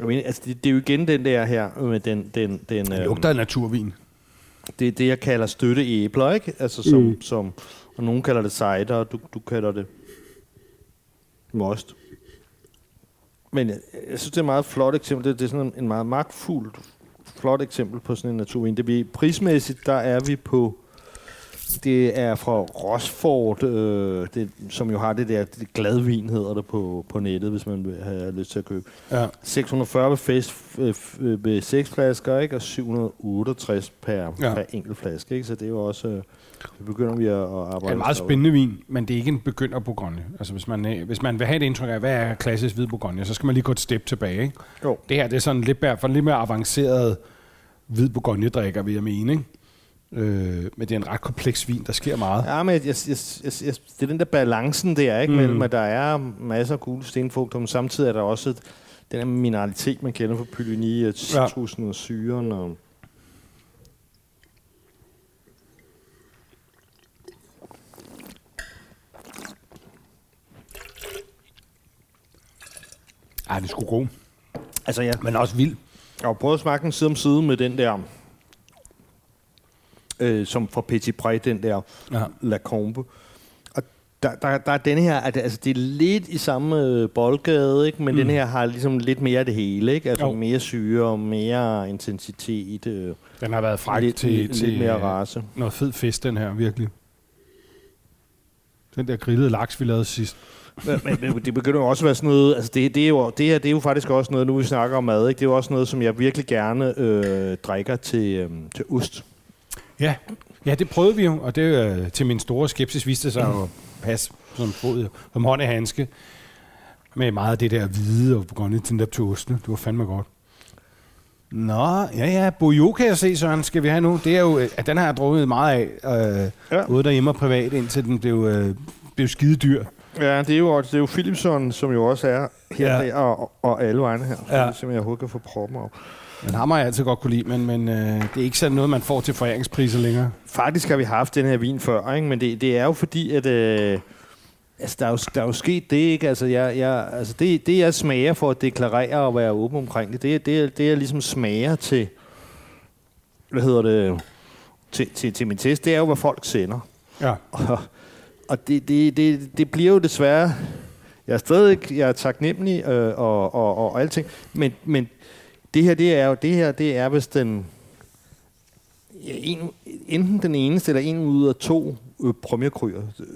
Jeg mener, altså det, det, er jo igen den der her med den... den, den Det øhm, lugter af naturvin. det er det, jeg kalder støtte æbler, ikke? Altså som, mm. Som... Og nogen kalder det cider, og du, du kalder det most. Men jeg, jeg synes, det er et meget flot eksempel. Det, det er sådan en, en meget magtfuld, flot eksempel på sådan en naturvin. Det bliver, prismæssigt, der er vi på... Det er fra Rosford, øh, det, som jo har det der det gladvin, hedder det på, på nettet, hvis man have lyst til at købe. Ja. 640 ved, fest, øh, ved 6 flasker, ikke? og 768 per, ja. Per enkelt flaske. Ikke? Så det er jo også... Øh, det begynder vi at, arbejde Det er en meget spændende vin, men det er ikke en begynder Bourgogne. Altså hvis man, øh, hvis man vil have et indtryk af, hvad er klassisk hvid Bourgogne, så skal man lige gå et step tilbage. Ikke? Jo. Det her det er sådan lidt mere, for lidt mere avanceret hvid Bourgogne-drikker, vil jeg mene. Ikke? Øh, men det er en ret kompleks vin, der sker meget. Ja, men jeg, jeg, jeg, jeg, det er den der balancen der, ikke? Mm. Mellem, at der er masser af gule stenfrugter, men samtidig er der også et, den her mineralitet, man kender fra Pylyni, at citrusen og syren og... Ej, det er sgu god. Altså, ja. Men også vild. Jeg har prøvet at smage den side om side med den der, øh, som fra Petit Pré, den der Ja. La Combe. Og der, der, der er denne her, at, altså det er lidt i samme øh, boldgade, ikke? men mm. den her har ligesom lidt mere det hele. Ikke? Altså Jo. mere syre, mere intensitet, øh, Den har været fræk lidt, til, lidt, til lidt mere øh, race. noget fed fisk, den her, virkelig. Den der grillede laks, vi lavede sidst. Men, men det- det begynder jo også at være sådan noget, altså det, det, er jo, det her det er jo faktisk også noget, nu vi snakker om mad, ikke? det er jo også noget, som jeg virkelig gerne øh, drikker til, øh, til ost. Ja. ja, det prøvede vi jo, og det øh, til min store skepsis viste det sig jo at passe som fod, som hånd i handske. Med meget af det der hvide og Bourgogne til til osten. Det var fandme godt. Nå, ja, ja. Bojo kan jeg se, Søren, skal vi have nu. Det er jo, at den har jeg drukket meget af, øh, Ja. både derhjemme og privat, indtil den blev, øh, blev skide dyr. Ja, det er jo, det er jo Philipson, som jo også er her Ja. ja. og, og alle vegne her. Ja. det jeg overhovedet kan få proppen af. Men ham har jeg altid godt kunne lide, men, men øh, det er ikke sådan noget, man får til foræringspriser længere. Faktisk har vi haft den her vin før, ikke? men det, det er jo fordi, at øh, altså, der, er jo, der er jo sket det, ikke? Altså, jeg, jeg, altså det, det, jeg smager for at deklarere og være åben omkring det, det, er- det, det jeg ligesom smager til, hvad hedder det, til, til, til min test, det er jo, hvad folk sender. Ja. Og, og det, det, det, det bliver jo desværre... Jeg er stadig jeg er taknemmelig øh, og, og, og alting, men, men det her, det er jo det her, det er vist den ja, en, enten den eneste eller en ud af to øh, premierkryer, øh,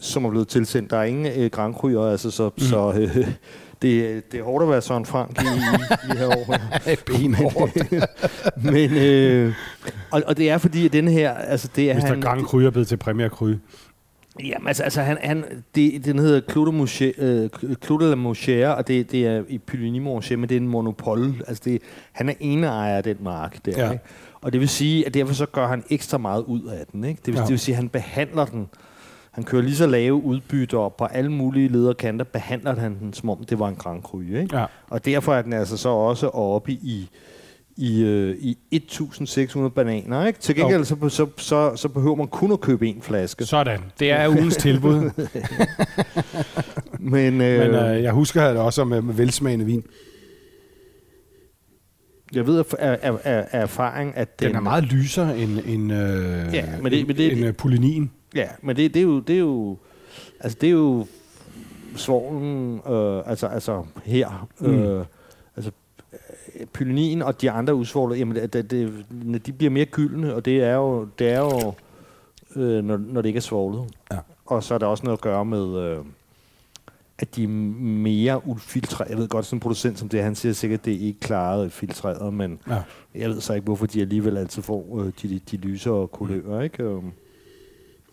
som er blevet tilsendt. Der er ingen øh, Grand Cryer, altså så, mm. så øh, [laughs] det, det er hårdt at være Søren Frank i, i de her år. her. [laughs] men øh, og, og det er fordi at den her, altså det er Mr. han, Grand er blevet til Premier. Jamen, altså, altså han, han, det, den hedder Mouche- øh, la Mouchère, og det, det er i Puligny Monché, men det er en monopol. Altså, det, han er ene ejer af den mark der, Ja. ikke? Og det vil sige, at derfor så gør han ekstra meget ud af den, ikke? Det vil, ja. det vil sige, at han behandler den. Han kører lige så lave udbytter og på alle mulige lederkanter, behandler han den, som om det var en Grand Cru, ikke? Ja. Og derfor er den altså så også oppe i, i, øh, i 1.600 bananer, ikke? Til gengæld så, så, så, så behøver man kun at købe en flaske. Sådan. Det er ugens tilbud. [laughs] Men, øh, Men øh, jeg husker det også med, med velsmagende vin. Jeg ved af, af, af, af erfaring, at den, Den er meget lysere end, end, øh, Ja, men det- men det- end øh, Poulignin. Ja, men det, det, er jo, det er jo... Altså, det er jo svovlen, øh, altså, altså her, Mm. øh, altså pylenin og de andre usvovler, jamen det, det, de bliver mere gyldne, og det er jo, det er jo øh, når, når det ikke er svovlet. Ja. Og så er der også noget at gøre med, øh, at de er mere ufiltreret. Jeg ved godt, sådan en producent som det, han siger sikkert, at det er ikke klaret filtreret, men Ja. jeg ved så ikke, hvorfor de alligevel altid får øh, de, de, de lysere kulører, ikke? Øh.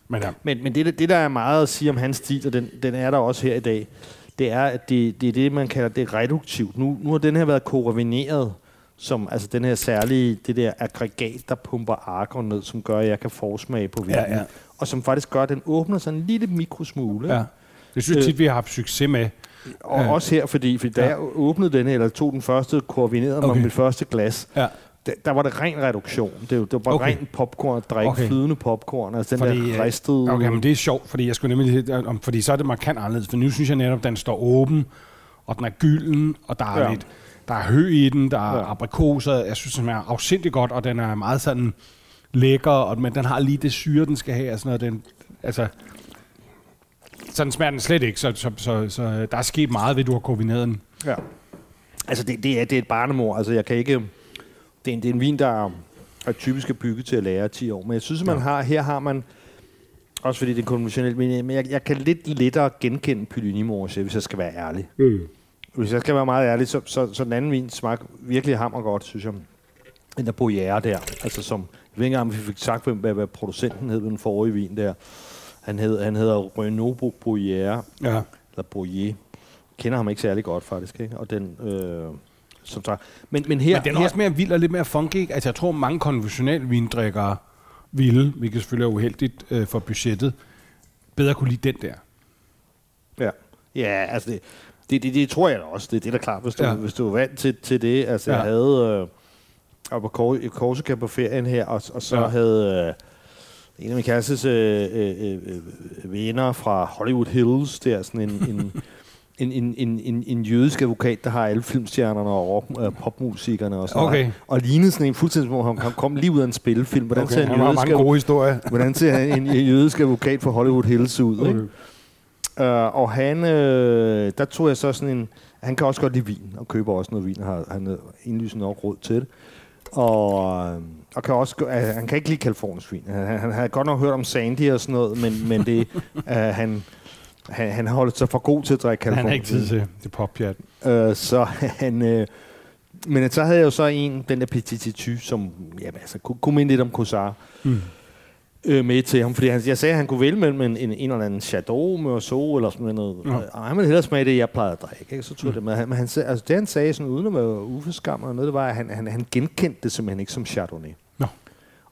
Men ja, Men, men det, det, der er meget at sige om hans stil, og den, den er der også her i dag, det er, at det, det er det, man kalder det reduktivt. Nu, nu har den her været koravineret, som altså den her særlige, det der aggregat, der pumper argon ned, som gør, at jeg kan forsmage på vinen. Ja, ja. Og som faktisk gør, at den åbner sådan en lille mikrosmule. ja. Det synes jeg tit, vi har haft succes med. Og Ja. også her, fordi, fordi da Ja. jeg åbnede den her, eller tog den første koravinerede okay. Okay. med mit første glas, Ja. Der, der var det ren reduktion. Det, var- det var bare Okay. ren popcorn, at drikke Okay. flydende popcorn. Altså den Fordi, der øh, ristede... Okay, men det er sjovt, fordi jeg skulle nemlig om, fordi så er det markant anderledes. For nu synes jeg netop, at den står åben, og den er gylden, og der er Ja. lidt, der er hø i den, der er Ja. aprikoser. Jeg synes, den er afsindig godt, og den er meget sådan lækker, og, men den har lige det syre, den skal have. Og sådan noget. Den, altså, sådan smager den slet ikke, så, så, så, så der er sket meget ved, du har kombineret den. Ja. Altså, det, det, er, det er et barnemor. Altså, jeg kan ikke... Det er en, det er en vin, der er, typisk er bygget til at lære 10 år. Men jeg synes, at man Ja. har, her har man... Også fordi det er konventionelt, men jeg, jeg kan lidt lettere genkende Pylynimorse, hvis jeg skal være ærlig. Mm. Hvis jeg skal være meget ærlig, så, så, så den anden vin smagte virkelig hammer godt, synes jeg. Den der Boyere der, altså som... Jeg ved ikke engang, om vi fik sagt, hvad, hvad, producenten hed ved den forrige vin der. Han, hed, han hedder Renaud Boyere, Ja. eller Boyer. Kender ham ikke særlig godt, faktisk. Ikke? Og den, øh, som sagt. Men, men her... Men den er her, også mere vild og lidt mere funky. Altså, jeg tror, mange konventionelle vindrikkere ville, hvilket selvfølgelig er uheldigt øh, for budgettet, bedre kunne lide den der. Ja, ja altså det, det, det, det, tror jeg da også. Det er det, er klart, hvis du, Ja. hvis du er vant til, til det. Altså, ja. Jeg havde... Øh, var på Korsika på ferien her, og, og så Ja. havde... Øh, en af min kærestes øh, øh, øh, øh, venner fra Hollywood Hills, der sådan en, en, [laughs] en, en, en, en, en jødisk advokat, der har alle filmstjernerne og rock, øh, popmusikerne og sådan Okay. noget. Og lignede sådan en fuldstændig, om han kom lige ud af en spillefilm. Hvordan Okay, ser en jødisk mange gode historier. [laughs] Hvordan ser en, en jødisk advokat fra Hollywood Hills ud? Ikke? Uh, og han, øh, der tog jeg så sådan en... Han kan også godt lide vin, og køber også noget vin, og har han er indlysende nok råd til det. Og, øh, og kan også, uh, han kan ikke lide Californisk vin. Han, han, han har godt nok hørt om Sandy og sådan noget, men, men det, uh, [laughs] han, han, han holdt sig for god til at drikke Han har ikke tid til det poppjat. Øh, så han... Øh, men så havde jeg jo så en, den der Petit Titu, som jamen, altså, kunne, kunne minde lidt om Cossard. Mm. øh, med til ham, fordi han, jeg sagde, at han kunne vælge mellem en, en, en eller anden Chateau med så eller sådan noget. Ja. Og han ville hellere smage det, jeg plejede at drikke. Ikke? Så tog mm. det med. Men han, altså, det han sagde, sådan, uden at være ufeskam og noget, det var, at han, han, han genkendte det simpelthen ikke som Chardonnay.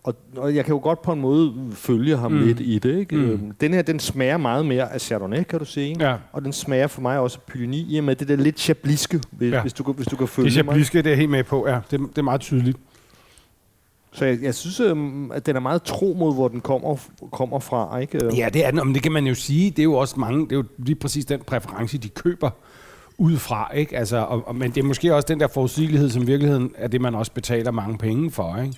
Og, og jeg kan jo godt på en måde følge ham mm. lidt i det. Ikke? Mm. Den her, den smager meget mere af Chardonnay, kan du sige. Ja. Og den smager for mig også af Pyrenie, i og med det der lidt chabliske, hvis, ja. hvis, du, hvis du kan følge Det mig. chabliske, det er helt med på, ja. Det, det er meget tydeligt. Så jeg, jeg synes, øhm, at den er meget tro mod, hvor den kommer, kommer fra. Ikke? Ja, det er den, men det kan man jo sige. Det er jo også mange, det er jo lige præcis den præference, de køber ud fra, ikke? Altså, og, og, men det er måske også den der forudsigelighed, som i virkeligheden er det, man også betaler mange penge for, ikke?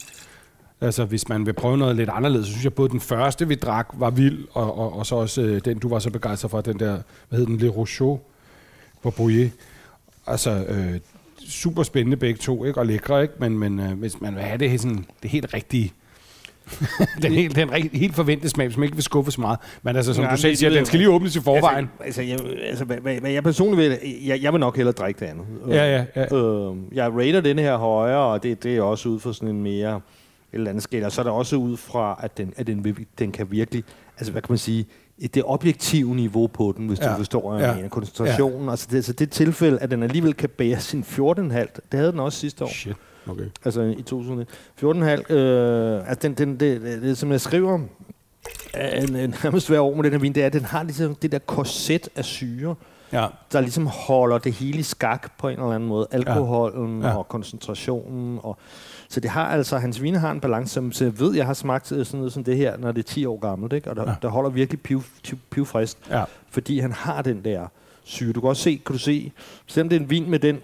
Altså, hvis man vil prøve noget lidt anderledes, så synes jeg, både den første, vi drak, var vild, og, og, og så også øh, den, du var så begejstret for, den der, hvad hed den, Le Rochot på Brouillet. Altså, øh, super spændende begge to, ikke? Og lækre, ikke? Men, men øh, hvis man vil have det, sådan, det helt rigtige, [laughs] den helt, den helt, helt forventede smag, som ikke vil skuffe så meget. Men altså, som Ja, du selv siger, den skal lige åbnes i forvejen. Altså, altså, jeg, altså hvad, hvad, hvad jeg personligt vil, jeg, jeg vil nok hellere drikke det andet. Ja, ja, ja. Øh, jeg rater den her højere, og det, det er også ud fra sådan en mere eller andet skala. Så er det også ud fra, at den, at den, den kan virkelig, altså hvad kan man sige, det objektive niveau på den, hvis ja. Du forstår, ja, mener. Koncentrationen, ja. altså det, så det tilfælde, at den alligevel kan bære sin 14,5, det havde den også sidste år. Shit, okay. Altså i 2000. 14,5. Øh, altså den, den, det, det, det, som jeg skriver, er en, en nærmest hver år med den her vin, det er, at den har ligesom det der korset af syre, Ja, der ligesom holder det hele i skak på en eller anden måde. Alkoholen ja. Ja. og koncentrationen. Og, så det har altså, hans vine har en balance, som så jeg ved, jeg har smagt øh, sådan noget som det her, når det er 10 år gammelt, ikke? og der, ja. Der holder virkelig piv, piv, pivfrist, ja. fordi han har den der syre. Du kan også se, kan du se, selvom det er en vin med den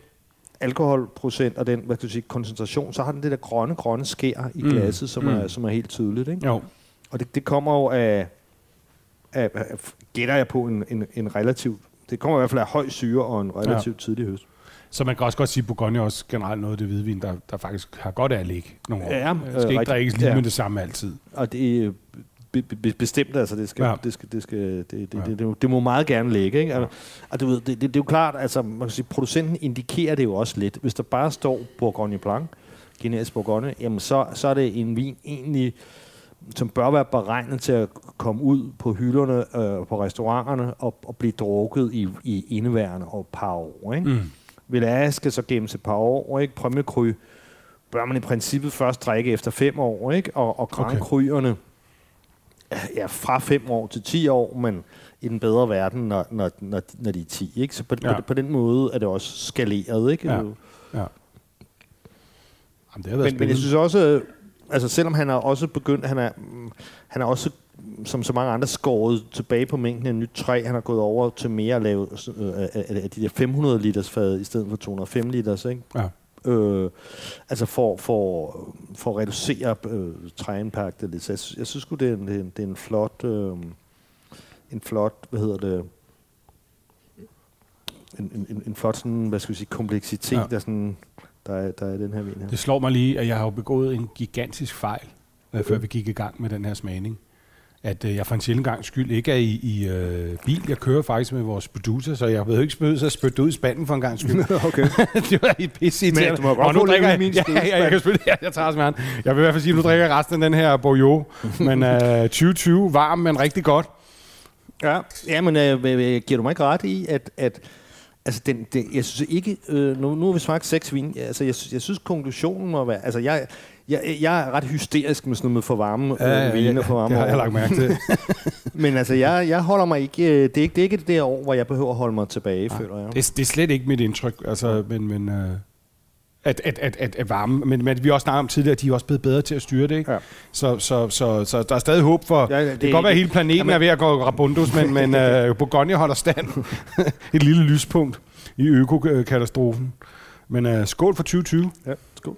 alkoholprocent og den hvad kan du sige, koncentration, så har den det der grønne, grønne skær i Mm. glasset, som, Mm. er, som er helt tydeligt. Ikke? Jo. Og det, det kommer jo af, af, af gætter jeg på, en, en, en relativ, det kommer i hvert fald af høj syre og en relativt ja. tidlig høst. Så man kan også godt sige, at Bourgogne er også generelt noget af det hvidvin, der, der faktisk har godt af at ligge nogle år. Ja, det skal øh, ikke drikkes lige ja. med det samme altid. Og det er be, be, bestemt, altså det skal, ja. Ja. det, skal, det, skal det, det, Ja. det, det, det, må meget gerne ligge. Ikke? Og, og du ved, det, det, det, er jo klart, altså man kan sige, producenten indikerer det jo også lidt. Hvis der bare står Bourgogne Blanc, generisk Bourgogne, jamen så, så er det en vin egentlig, som bør være beregnet til at komme ud på hylderne øh, på restauranterne og, og blive drukket i, i indeværende og par år. Ikke? Mm. Village skal så gemmes et par år, ikke? Premier Cru bør man i princippet først drikke efter fem år, ikke? Og, og Grand Okay. Ja, fra fem år til 10 år, men i den bedre verden, når, når, når, når de er 10, ikke? Så på, ja. På, på den måde er det også skaleret, ikke? Ja. Ja. Jamen, det Men, men jeg synes også, øh, altså selvom han har også begyndt, han er, mm, han er også som så mange andre skåret tilbage på mængden af nyt træ. Han har gået over til mere at lave øh, af, af, af de der 500 liters fad i stedet for 205 liters, ikke? Ja. Øh, altså for, for, for at reducere øh, træimpaktet lidt. Så jeg, jeg synes det er en, det er en, det er en flot... Øh, en flot, hvad hedder det... En, en, en- flot sådan, hvad skal vi sige, kompleksitet, ja. Der, sådan, der, er, der er den her vin her. Det slår mig lige, at jeg har jo begået en gigantisk fejl, øh, før vi gik i gang med den her smagning. At øh, jeg for en sjældent gang skyld ikke er i, i øh, bil. Jeg kører faktisk med vores producer, så jeg ved ikke spøde sig spytte ud i spanden for en gang skyld. [laughs] okay. [laughs] det var i pisse Men du må godt Og nu drikker jeg, min [laughs] ja, ja, jeg kan spille, ja, jeg tager smerten. Jeg vil i hvert fald sige, at nu drikker jeg resten af den her Bordeaux. Men øh, 2020, varm, men rigtig godt. Ja, ja men øh, øh, giver du mig ikke ret i, at, at altså den, det, jeg synes ikke, øh, nu, nu har vi smagt seks vin, altså jeg, synes- jeg synes konklusionen må være, altså jeg, jeg, jeg er ret hysterisk med sådan noget med for varme øh, vine og for varme det har jeg lagt mærke til. [laughs] Men altså jeg, jeg holder mig ikke, øh, det er ikke det, er ikke det der år, hvor jeg behøver at holde mig tilbage, føler jeg. Det, er- det er slet ikke mit indtryk, altså, men, men øh, at, at, at, at, at varme, men, men vi har også snakket om tidligere, at de er også blevet bedre til at styre det, ikke? Ja. Så, så, så, så der er stadig håb for, Ja, det, det kan godt være, at hele planeten Jamen- er ved at gå rabundus, men, men [laughs] øh, Bourgogne holder stand. [laughs] Et lille lyspunkt i økokatastrofen. Men øh, skål for 2020. Ja, skål.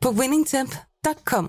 på winningtemp.com.